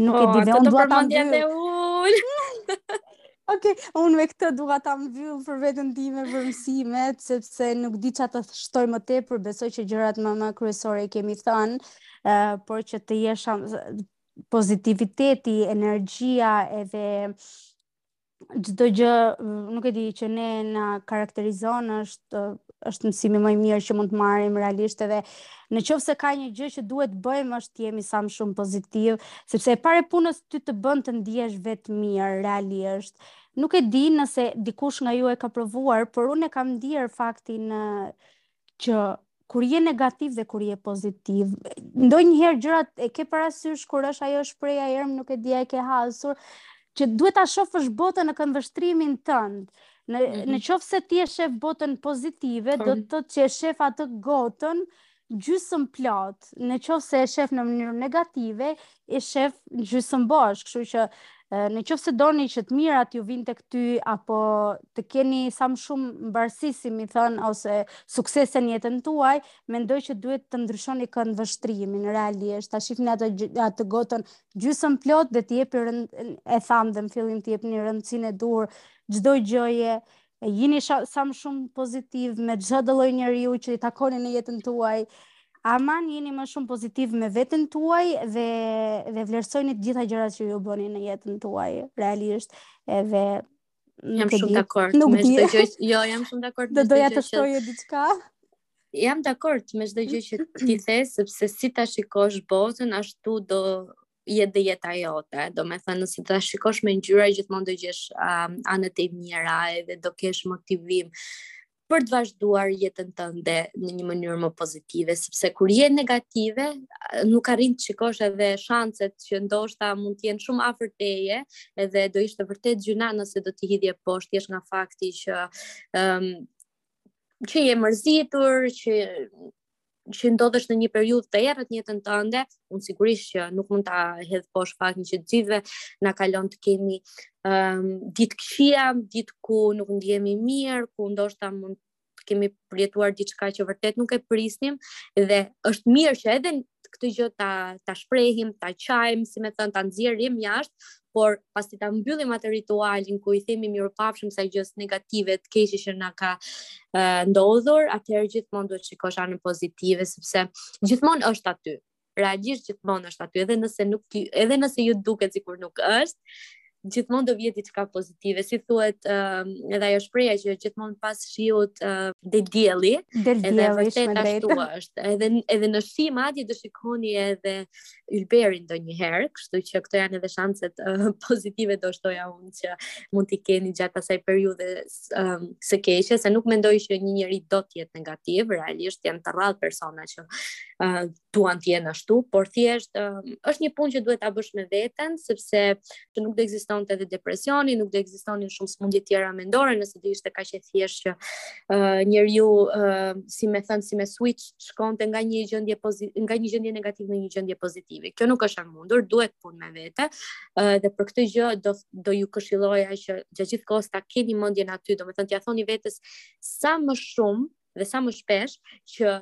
Nuk oh, e di dhe unë dua ta mbyll. Ok, unë me këtë dua ta mbyll për veten time për mësimet, sepse nuk di ça të shtoj më tepër, besoj që gjërat më më kryesore i kemi thënë, uh, por që të jesh pozitiviteti, energjia edhe çdo gjë, nuk e di, që ne na karakterizon është është mësimi më i mirë që mund të marrim realisht edhe në qoftë se ka një gjë që duhet të bëjmë është të jemi sa më shumë pozitiv, sepse e para e punës ty të bën të ndihesh vetë mirë realisht. Nuk e di nëse dikush nga ju e ka provuar, por unë e kam ndier faktin që kur je negativ dhe kur je pozitiv, ndonjëherë gjërat e ke parasysh kur është ajo shprehja erm nuk e di a e ke hasur, që duhet ta shofësh botën në këndvështrimin tënd. Në mm -hmm. në qoftë se ti e shef botën pozitive, do të thotë që e shef atë gotën gjysëm plot. Në qoftë se e shef në mënyrë negative, e shef gjysëm bosh, kështu që në qoftë se doni që të mirat t'ju vijnë te ty, apo të keni sa më shumë mbarësi, si me thënë, ose suksese në jetën tuaj, mendoj që duhet të ndryshoni këndvështrimin, realisht, ta shifni atë, atë gotën gjysëm plot dhe të jepi rënd, e thamë dhe në fillim t'i jepni rëndësinë e duhur, çdo gjëje, E jini sa më shumë pozitiv me çdo lloj njeriu që i takoni në jetën tuaj. Aman jini më shumë pozitiv me veten tuaj dhe dhe vlerësoni të gjitha gjërat që ju bëni në jetën tuaj realisht. Edhe jam shumë dakord me çdo gjë. Jo, jam shumë dakord me çdo gjë. Do doja të shtoje diçka. Jam dakord me çdo gjë që ti the, sepse si ta shikosh botën, ashtu do jetë dhe jeta jote, domethënë nëse do ta shikosh me ngjyra gjithmonë do gjesh um, anët e mira edhe do kesh motivim për të vazhduar jetën tënde në një mënyrë më pozitive, sepse kur je negative, nuk arrin të shikosh edhe shanset që ndoshta mund të jenë shumë afër teje, edhe do ishte vërtet gjynah nëse do t'i hidhje poshtë, thjesht nga fakti që um, që je mërzitur, që që ndodhesh në një periudhë të errët në jetën tënde, unë sigurisht që nuk mund ta hedh poshtë faktin që gjithëve na kalon të kemi ëm um, ditë të këqija, ditë ku nuk ndihemi mirë, ku ndoshta mund të kemi përjetuar diçka që vërtet nuk e prisnim dhe është mirë që edhe këtë gjë ta ta shprehim, ta qajm, si me thënë, ta nxjerrim jashtë, por pasi ta mbyllim atë ritualin ku i themi mirupafshim asaj gjësë negative të keqe që na ka uh, ndodhur, atëherë gjithmonë duhet shikosh anën pozitive sepse gjithmonë është aty. Realisht gjithmonë është aty, edhe nëse nuk edhe nëse ju duket sikur nuk është, gjithmonë do vijë diçka pozitive, si thuhet uh, edhe ajo shprehja që gjithmonë pas shiut uh, del dielli, del dielli edhe vërtet ashtu është, edhe, edhe në shi madje do shikoni edhe ylberin ndonjëherë, kështu që këto janë edhe shanset uh, pozitive do shtoja unë që mund t'i keni gjatë asaj periudhe um, së keqe, se nuk mendoj që një njeri do të jetë negativ, realisht janë të rrallë persona që uh, duan të jenë ashtu, por thjesht uh, është një punë që duhet ta bësh me veten, sepse që nuk do ekzistonte edhe depresioni, nuk do ekzistonin shumë sëmundje tjera mendore, nëse do ishte kaq e thjeshtë që uh, njeriu uh, si me thën si me switch shkonte nga një gjendje pozitive, nga një gjendje negative në një gjendje pozitive. Kjo nuk është e mundur, duhet punë me vete. Uh, dhe për këtë gjë do do ju këshilloja që gjatë gjithë kohës ta keni mendjen aty, domethënë t'ia thoni vetes sa më shumë dhe sa më shpesh që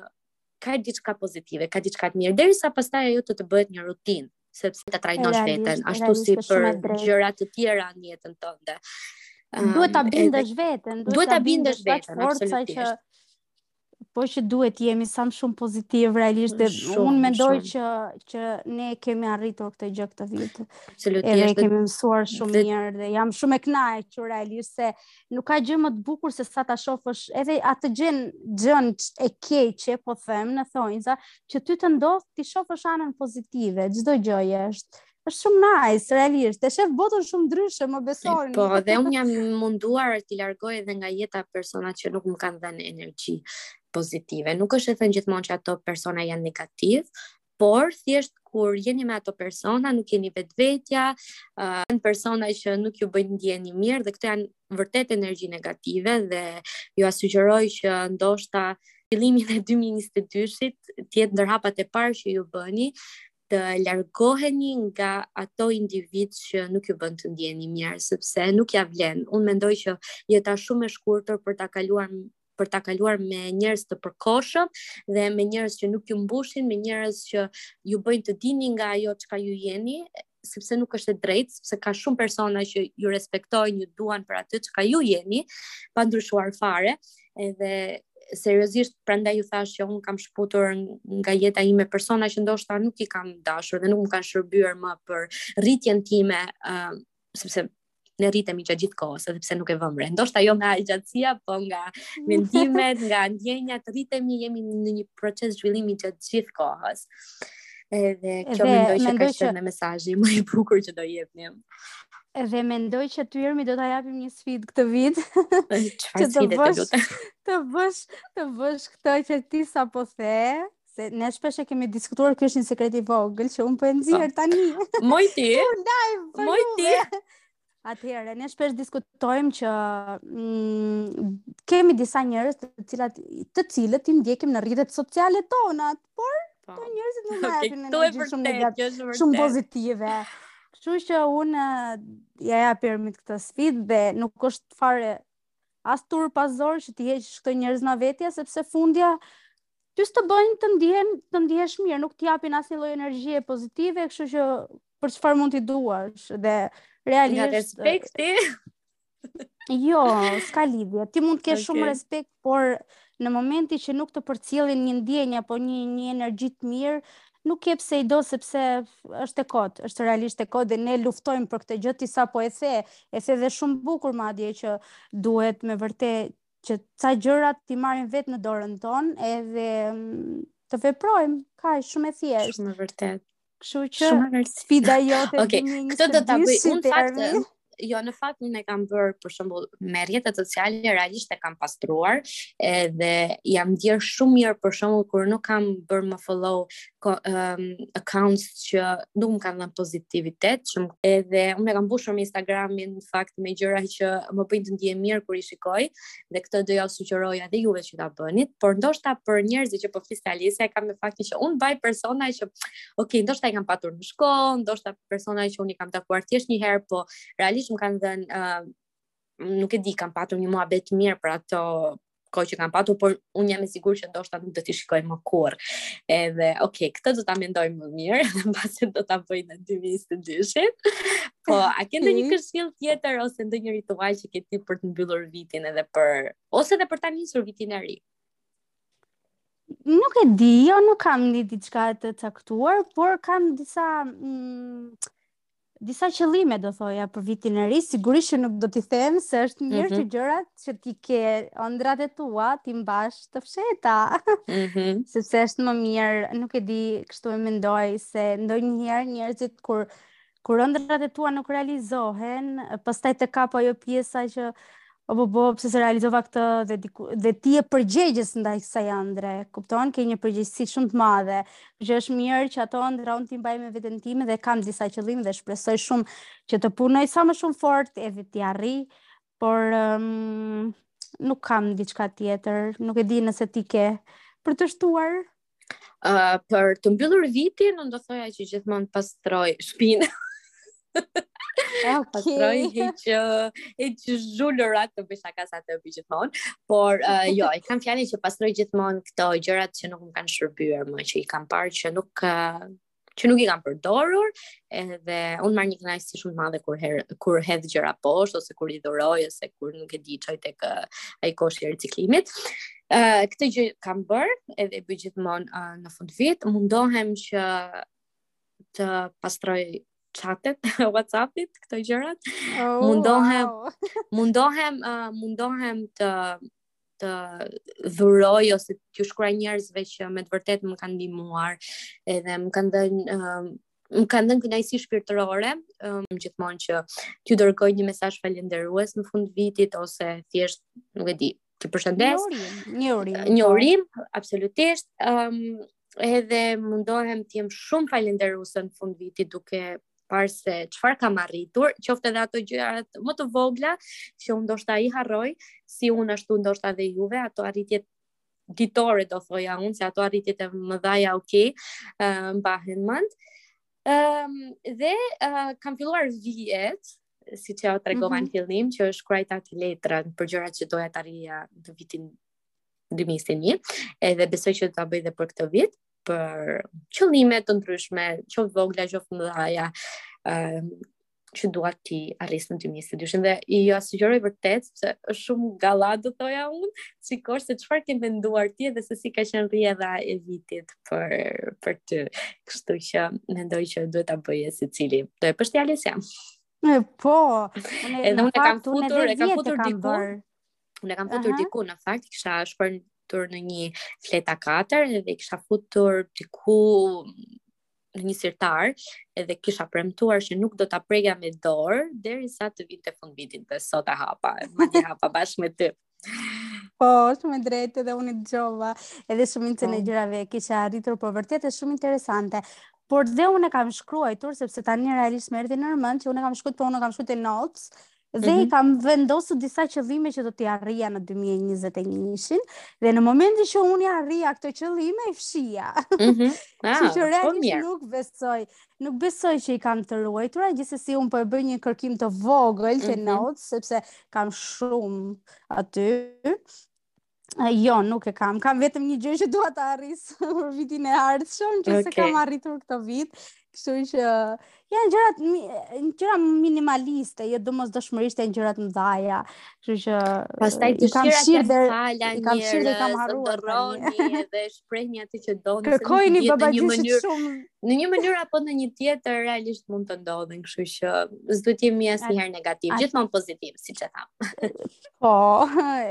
ka diçka pozitive, ka diçka të mirë, derisa pastaj ajo të të bëhet një rutinë, sepse ta trajnosh veten ashtu si për gjëra të tjera në jetën tënde. Um, duhet ta bindësh veten, duhet ta bindësh veten, absolutisht. Që, po që duhet të jemi sa më shumë pozitiv realisht dhe unë mendoj shumë. që që ne kemi arritur këtë gjë këtë vit. Absolutisht. Edhe kemi mësuar shumë dhe... mirë dhe jam shumë e kënaqur realisht se nuk ka gjë më të bukur se sa ta shofësh edhe atë gjën gjën e keqe po them në thonjza që ty të ndodh ti shofësh anën pozitive çdo gjëje është është shumë nice, realisht. E shef botën shumë ndryshe, më besoni. Po, dhe unë jam munduar të largoj edhe nga jeta persona që nuk më kanë dhënë energji pozitive. Nuk është e thënë gjithmonë që ato persona janë negativ, por thjesht kur jeni me ato persona, nuk jeni vetvetja, uh, janë persona që nuk ju bëjnë të ndiheni mirë dhe këto janë vërtet energji negative dhe jua sugjeroj që ndoshta fillimi i 2022-shit të jetë ndër hapat e parë që ju bëni të largoheni nga ato individ që nuk ju bën të ndiheni mirë sepse nuk ja vlen. Unë mendoj që jeta shumë e shkurtër për ta kaluar për ta kaluar me njerëz të përkohshëm dhe me njerëz që nuk ju mbushin, me njerëz që ju bëjnë të dilni nga ajo çka ju jeni, sepse nuk është e drejtë, sepse ka shumë persona që ju respektojnë, ju duan për atë çka ju jeni, pa ndryshuar fare, edhe seriozisht prandaj ju thash që un kam shkëputur nga jeta ime persona që ndoshta nuk i kam dashur dhe nuk më kanë shërbyer më për rritjen time uh, sepse ne rritemi gjatë gjithë kohës, edhe pse nuk e vëmë re. Ndoshta jo nga gjatësia, po nga mendimet, nga ndjenjat, rritemi, jemi në një proces zhvillimi gjatë gjithë kohës. Edhe kjo mendoj që ka qenë që... mesazhi më i bukur që do jepnim. Dhe mendoj që ty Jemi do ta japim një sfidë këtë vit. Çfarë sfide të lutem? Të bësh, të bësh këtë që ti sapo the, Se ne shpesh e kemi diskutuar, kjo është një sekret i vogël që un po e po. nxjerr tani. Moj ti. Moj ti. Atëherë, ne shpesh diskutojmë që mm, kemi disa njerëz të cilat të cilët i ndjekim në rrjetet sociale tona, por po. këto njerëz nuk na japin okay, energji shumë negative, shumë, shumë pozitive. Kështu që unë ja ja permit këtë sfidë dhe nuk është fare as turp as zor që t'i heqësh këto njerëz nga vetja sepse fundja ty s'të bëjnë të ndihen të ndihesh mirë, nuk të japin asnjë lloj energjie pozitive, kështu që për çfarë mund t'i duash dhe realisht Nga respekti. Jo, s'ka lidhje. Ti mund të kesh okay. shumë respekt, por në momentin që nuk të përcjellin një ndjenjë apo një një energji të mirë, nuk ke pse i do sepse është e kotë, është realisht e kotë dhe ne luftojmë për këtë gjë ti sapo e the, e the dhe shumë bukur madje që duhet me të vërtetë që ca gjëra t'i marrim vetë në dorën tonë edhe mm, të veprojmë, kaq, shumë e thjeshtë. Shumë e vërtetë. Kështu që shumë e vërtetë. Sfida jote okay. dini një këtë do ta bëj unë fakt. Jo, në fakt unë e kam bërë për shembull me rrjetet sociale realisht e kam pastruar edhe jam ndjerë shumë mirë për shembull kur nuk kam bërë më follow um, accounts që nuk më kanë dhënë pozitivitet, që edhe unë e kam mbushur me Instagramin në fakt me gjëra që më bëjnë të ndihem mirë kur i shikoj dhe këtë do ia sugjeroja edhe juve që ta bëni, por ndoshta për njerëzit që po flisni Alisa e kam me faktin që unë mbaj persona që ok, ndoshta i kam patur në shkollë, ndoshta persona që unë i kam takuar thjesht një herë, po realisht më kanë dhënë uh, nuk e di, kam patur një muhabet të mirë për ato kohë që kam patur, por unë jam e sigurt që ndoshta nuk do t'i shikoj më kurrë. Edhe, ok, këtë do ta mendoj më mirë, edhe mbase do ta bëj në 2022-shin. Po, a ke ndonjë mhm. këshillë tjetër ose ndonjë ritual që ke ti për të mbyllur vitin edhe për ose edhe për ta nisur vitin e ri? Nuk e di, jo nuk kam një diçka të caktuar, por kam disa mm, disa qëllime do thoja për vitin e ri, sigurisht që nuk do t'i them se është mirë mm -hmm. që gjërat që ti ke ëndrrat e tua t'i mbash të fshehta. Mm -hmm. Sepse është më mirë, nuk e di, kështu e mendoj se ndonjëherë njerëzit kur kur ëndrrat e tua nuk realizohen, pastaj të kap ajo pjesa që Obobo, pse s'e realizova këtë dhe diku dhe ti je përgjegjëse ndaj kësaj ëndrre, kupton? Ke një përgjegjësi shumë të madhe. Që është mirë që ato ëndrra unë t'i mbaj me veten time dhe kam disa qëllime dhe shpresoj shumë që të punoj sa më shumë fort edhe t'i arrij, por um, nuk kam diçka tjetër, nuk e di nëse ti ke për të shtuar. Uh, për të mbyllur vitin, unë do thoja që gjithmonë pastroj shpinë. Okay. Pastroj heq heq zhulurat, bëj shaka se atë bëj gjithmonë, por uh, jo, e kam fjalën që pastroj gjithmonë këto gjërat që nuk më kanë shërbyer më, që i kam parë që nuk uh, që nuk i kam përdorur, edhe unë marr një kënaqësi shumë të madhe kur her, kur hedh gjëra poshtë ose kur i dhuroj ose kur nuk e di çoj tek uh, ai koshi i riciklimit. Ë uh, këtë gjë kam bërë, edhe bëj gjithmonë uh, në fund vit, mundohem që të pastroj chatet e WhatsAppit këto gjërat. Oh, mundohem wow. mundohem uh, mundohem të të dhuroj ose t'ju shkruaj njerëzve që me të vërtetë më kanë ndihmuar edhe më kanë dhënë um, më kanë dhënë kënaqësi shpirtërore, um, gjithmonë që t'ju dërgoj një mesazh falënderues në fund vitit ose thjesht nuk e di, t'i përshëndes. Një urim, një urim. Një po. urim, absolutisht. Ëm um, edhe mundohem të jem shumë falënderuese në fund vitit duke parë se çfarë kam arritur, qoftë edhe ato gjërat më të vogla që unë ndoshta i harroj, si unë ashtu ndoshta dhe juve, ato arritjet ditore do thoja unë, se ato arritjet e mëdhaja ok, uh, mbahen mend. Um, dhe uh, kam filluar vjet, siç të tregova në mhm. fillim, që shkruajta te letra për gjërat që doja të arrija në vitin 2021, edhe besoj që do ta bëj edhe për këtë vit. për qëllime të ndryshme, qoftë vogla, qoftë mëdha, ë që dua t'i arrij në 2022 dhe jua sugjeroj vërtet se është shumë gallatë do thoja unë, të shikosh se çfarë ke menduar ti dhe se si ka qenë rrjedha e vitit për për ty. Kështu që mendoj që duhet ta bëjë secili. Do e pështjales jam. Po, unë edhe unë kam futur, e kam futur diku. Unë e kam futur uh -huh. diku në fakt, kisha shkruajtur në një fletë A4 dhe i kisha futur diku në një sirtar edhe kisha premtuar që nuk do ta prekja me dorë derisa të vinte fund vitit dhe sot e hapa, mëdi e hapa bashkë me ty. Po, shumë e drejtë dhe unë i dëgjova edhe shumicën e po. gjërave i kisha arritur, po vërtet është shumë interesante. Por dhe unë e kam shkruajtur, sepse tani realisht më erdhi në mend që unë e kam shkruajtur, po unë e kam shkruajtur në notes, dhe i kam vendosur disa qëllime që do t'i arrija në 2021-shin, dhe në momentin që unë i arrija këto qëllime, i fshija. Mm -hmm. ah, që që po realisht nuk besoj, nuk besoj që i kam të ruajtura, gjithsesi unë po e bëj një kërkim të vogël te mm -hmm. notes, sepse kam shumë aty, Jo, nuk e kam. Kam vetëm një gjë që dua ta arrij për vitin e ardhshëm, që okay. s'e kam arritur këtë vit. Kështu që janë gjërat gjëra minimaliste, jo domosdoshmërisht janë gjëra të mëdhaja. Kështu që pastaj të shira të fala një kam fshirë dhe kam harruar tani. Edhe shprehni atë që doni se kërkojini babagjyshit shumë në një mënyrë apo në një tjetër realisht mund të ndodhin kështu që s'do të jemi asnjëherë negativ gjithmonë pozitiv siç e thamë po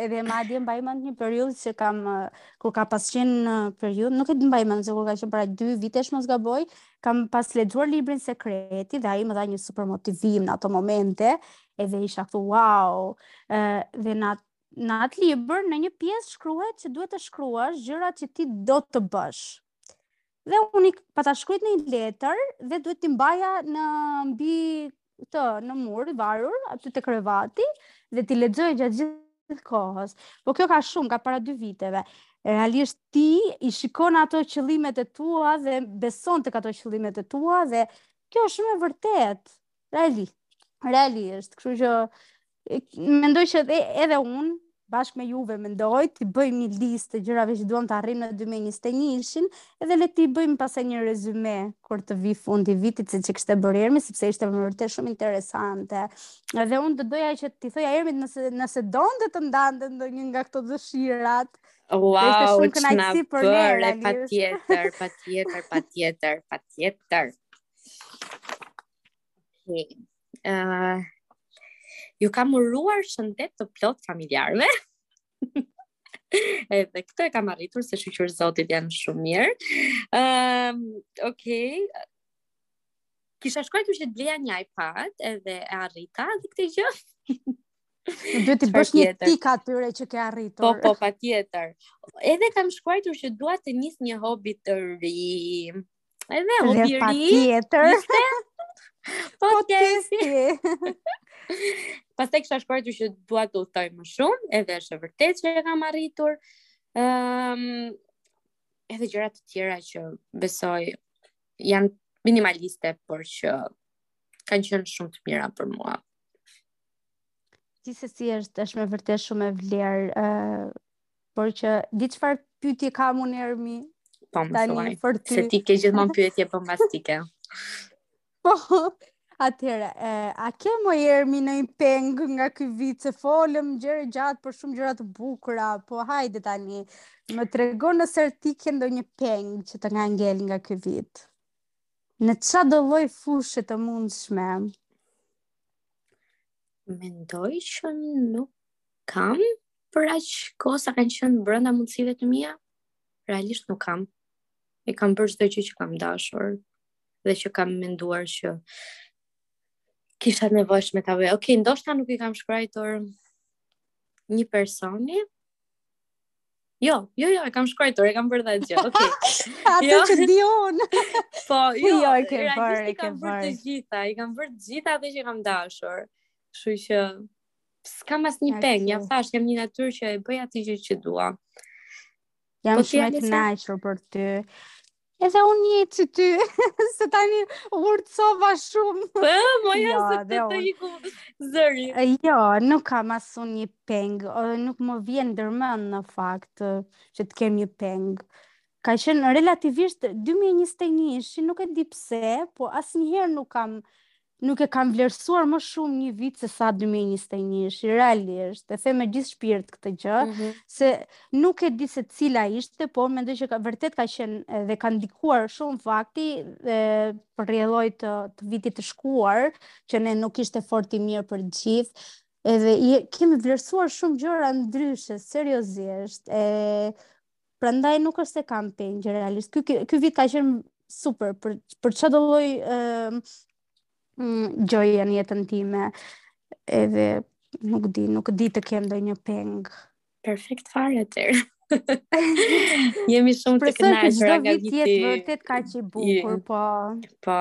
edhe madje mbaj mend një periudhë që kam kur ka pas qenë një periudhë nuk e di mbaj mend se kur ka qenë para 2 vitesh mos gaboj kam pas lexuar librin sekreti dhe ai më dha një super motivim në ato momente edhe isha kështu wow dhe në Në atë libër, në një pjesë shkruhet që duhet të shkruash gjërat që ti do të bësh. Dhe unë i pata shkruajtur në një letër dhe duhet t'i mbaja në mbi të në mur i varur aty te krevati dhe t'i lexoja gjatë gjithë kohës. Po kjo ka, ka para dy viteve. Realisht ti i shikon ato qëllimet e tua dhe beson tek ato qëllimet e tua dhe kjo është shumë e vërtetë. Realisht, realisht, kështu që mendoj që edhe, edhe unë, bashkë me juve mendoj, ta bëjmë një listë të gjërave që duam të arrijmë në 2021-shin, edhe le t'i bëjmë pastaj një rezume kur të vijë fundi i vitit siç e kishte bërë Ermi, sepse ishte më vërtet shumë interesante. Dhe unë do doja që t'i thoja Ermit nëse nëse donte të ndante ndonjë nga këto dëshirat. Wow, ishte shumë kënaqësi për ne, realisht. Patjetër, patjetër, patjetër, patjetër. Okay. Uh, iu kam uruar shëndet të plotë familjarëve. Edhe këtë e kam arritur se shyqyr zotit janë shumë mirë. Ehm, um, okay. Kisha shkruajtur që të blija një iPad edhe e arrita dhe këtë gjë. Duhet t'i bësh një tik atyre që ke arritur. Po, po, patjetër. Edhe kam shkruajtur që dua të nis një hobi të ri. Edhe hobi i ri. Dhe patjetër. Ishte? Po tjetër. Pastaj kisha shkruajtur që dua të udhëtoj më shumë, edhe është e vërtetë që e kam arritur. Um, edhe gjëra të tjera që besoj janë minimaliste, por që kanë qenë shumë të mira për mua. Gjithsesi është, është me vërtet shumë me vlerë uh, Por që di çfarë pyetje kam unë Ermi. Po më thuaj. Për ty. Se ti ke gjithmonë pyetje bombastike. po. Atëherë, a ke mo Ermi ndonjë peng nga ky vit se folëm gjerë e gjatë për shumë gjëra të bukura, po hajde tani. Më trego nëse ti ke ndonjë peng që të ka ngel nga ky vit. Në çdo lloj fushe të mundshme? Mendoj që nuk kam, për aq kohë sa kanë qenë brenda mundësive të mia, realisht nuk kam. E kam bërë çdo gjë që kam dashur dhe që kam menduar që kisha të nevojshme ta bëj. Okej, okay, ndoshta nuk i kam shkruajtur një personi, Jo, jo, jo, e kam shkruajtur, e kam bërë dhe atë gjë. Okej. Okay. Atë jo. që di unë. po, jo, jo, e kam bërë, i kam bërë të gjitha, i kam bërë të gjitha ato që kam dashur. Kështu që s'kam asnjë peng, ja thashë, jam një natyrë që e bëj atë gjë që dua. Jam po shumë e kënaqur për ty. Edhe unë njëjtë për ty, se tani urtësova shumë. Po, po, po, ja, jo, se të të iku zëri. Jo, nuk kam as unë një peng, nuk më vjen ndërmend në fakt që të kem një peng. Ka qenë relativisht 2021, nuk e di pse, po asnjëherë nuk kam Nuk e kam vlerësuar më shumë një vit se sa 2021, realisht, e them me gjithë shpirt këtë gjë, mm -hmm. se nuk e di se cila ishte, po mendoj që ka, vërtet ka qenë dhe ka ndikuar shumë fakti dhe për rrjedhojë të, të vitit të shkuar, që ne nuk ishte fort i mirë për të gjithë, edhe i kemi vlerësuar shumë gjëra ndryshe, seriozisht, e Prandaj nuk është se kam peng realisht. Ky ky vit ka qenë super për për çdo lloj ë mm, gjëje në jetën time. Edhe nuk di, nuk di të kem ndonjë peng. Perfekt fare atër. Jemi shumë të kënaqur nga viti. Çdo vit të jetë vërtet kaq i bukur, yeah. po. Po.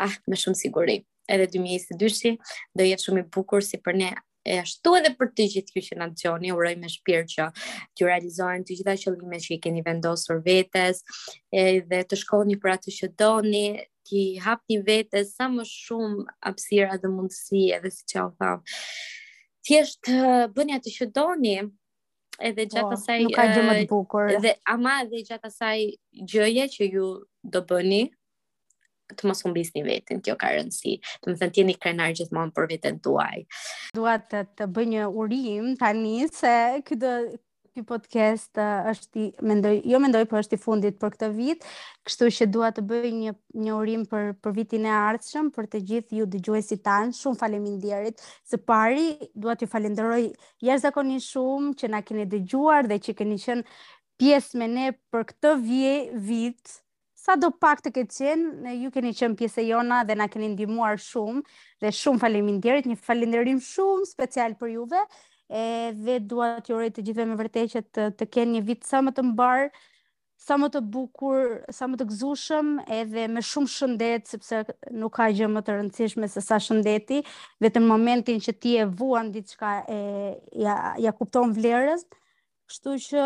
Ah, me shumë siguri. Edhe 2022-shi do jetë shumë i bukur si për ne e ashtu edhe për të gjithë ju që na dëgjoni, uroj me shpirt që t'ju realizohen të gjitha qëllimet që i keni vendosur vetes, edhe të shkoni për atë që doni, t'i hapni vetes sa më shumë hapësira dhe mundësi, edhe siç e thamë. Thjesht bëni atë që doni, edhe gjatë po, asaj nuk ka gjë më të bukur. Edhe ama edhe gjatë asaj gjëje që ju do bëni, të mos humbisni veten, kjo ka rëndësi. Domethënë të jeni krenarë gjithmonë për veten tuaj. Dua të të bëj një urim tani se ky do ky podcast uh, është i mendoj, jo mendoj po është i fundit për këtë vit, kështu që dua të bëj një një urim për për vitin e ardhshëm për të gjithë ju dëgjuesit tanë. Shumë faleminderit. Së pari dua t'ju falenderoj jashtëzakonisht shumë që na keni dëgjuar dhe që keni qenë pjesë me ne për këtë vje, vit Sado pak të ketë qenë, ju keni qenë pjesë e jona dhe na keni ndihmuar shumë dhe shumë faleminderit, një falënderim shumë special për juve. Edhe dua t'ju uroj të gjithëve me vërtetë që të, të keni një vit sa më të mbarë, sa më të bukur, sa më të gëzueshëm, edhe me shumë shëndet, sepse nuk ka gjë më të rëndësishme se sa shëndeti, vetëm momentin që ti e vuan diçka e ja, ja kupton vlerën. Kështu që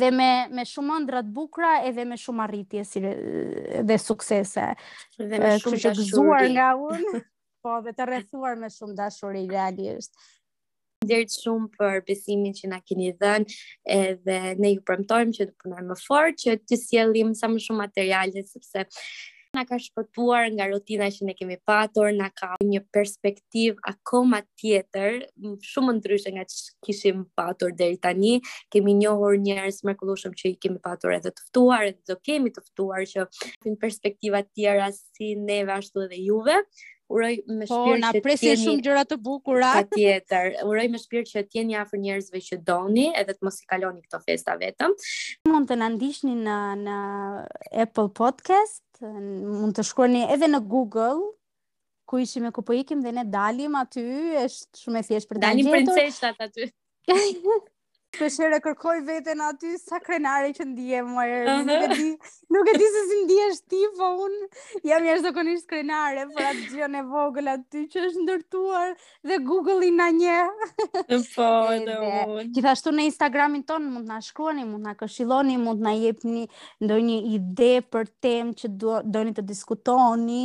dhe me me shumë ëndrra të bukura edhe me shumë arritje si dhe suksese dhe më shumë të gëzuar nga unë po dhe të rrethuar me shumë dashuri realisht Faleminderit shumë për besimin që na keni dhënë edhe ne ju premtojmë që të punojmë më fort që të sjellim sa më shumë materiale sepse na ka shpëtuar nga rutina që ne kemi patur, na ka një perspektivë akoma tjetër, shumë ndryshe nga që kishim patur deri tani. Kemi njohur njerëz të mrekullueshëm që i kemi patur edhe të ftuar, edhe do kemi të ftuar që kanë perspektiva të tjera si neve ashtu edhe juve. Uroj me po, shpirt që na presin tjeni... shumë gjëra të bukura. Patjetër, uroj me shpirt që të jeni afër njerëzve që doni edhe të mos i kaloni këto festa vetëm. Mund të na ndiqni në, në Apple Podcast, mund të shkruani edhe në Google, ku ishim e ku po ikim dhe ne dalim aty, është shumë e thjeshtë për të gjetur. Dalim princeshat aty. Shpeshherë kërkoj veten aty sa krenare që ndihem. Nuk e di, nuk e di se si ndihesh ti, po unë jam jashtëzakonisht krenare për atë gjënë e vogël aty që është ndërtuar dhe Google-i na njeh. Po, edhe unë. Gjithashtu në Instagramin tonë mund na shkruani, mund na këshilloni, mund na jepni ndonjë ide për temë që doni të diskutoni.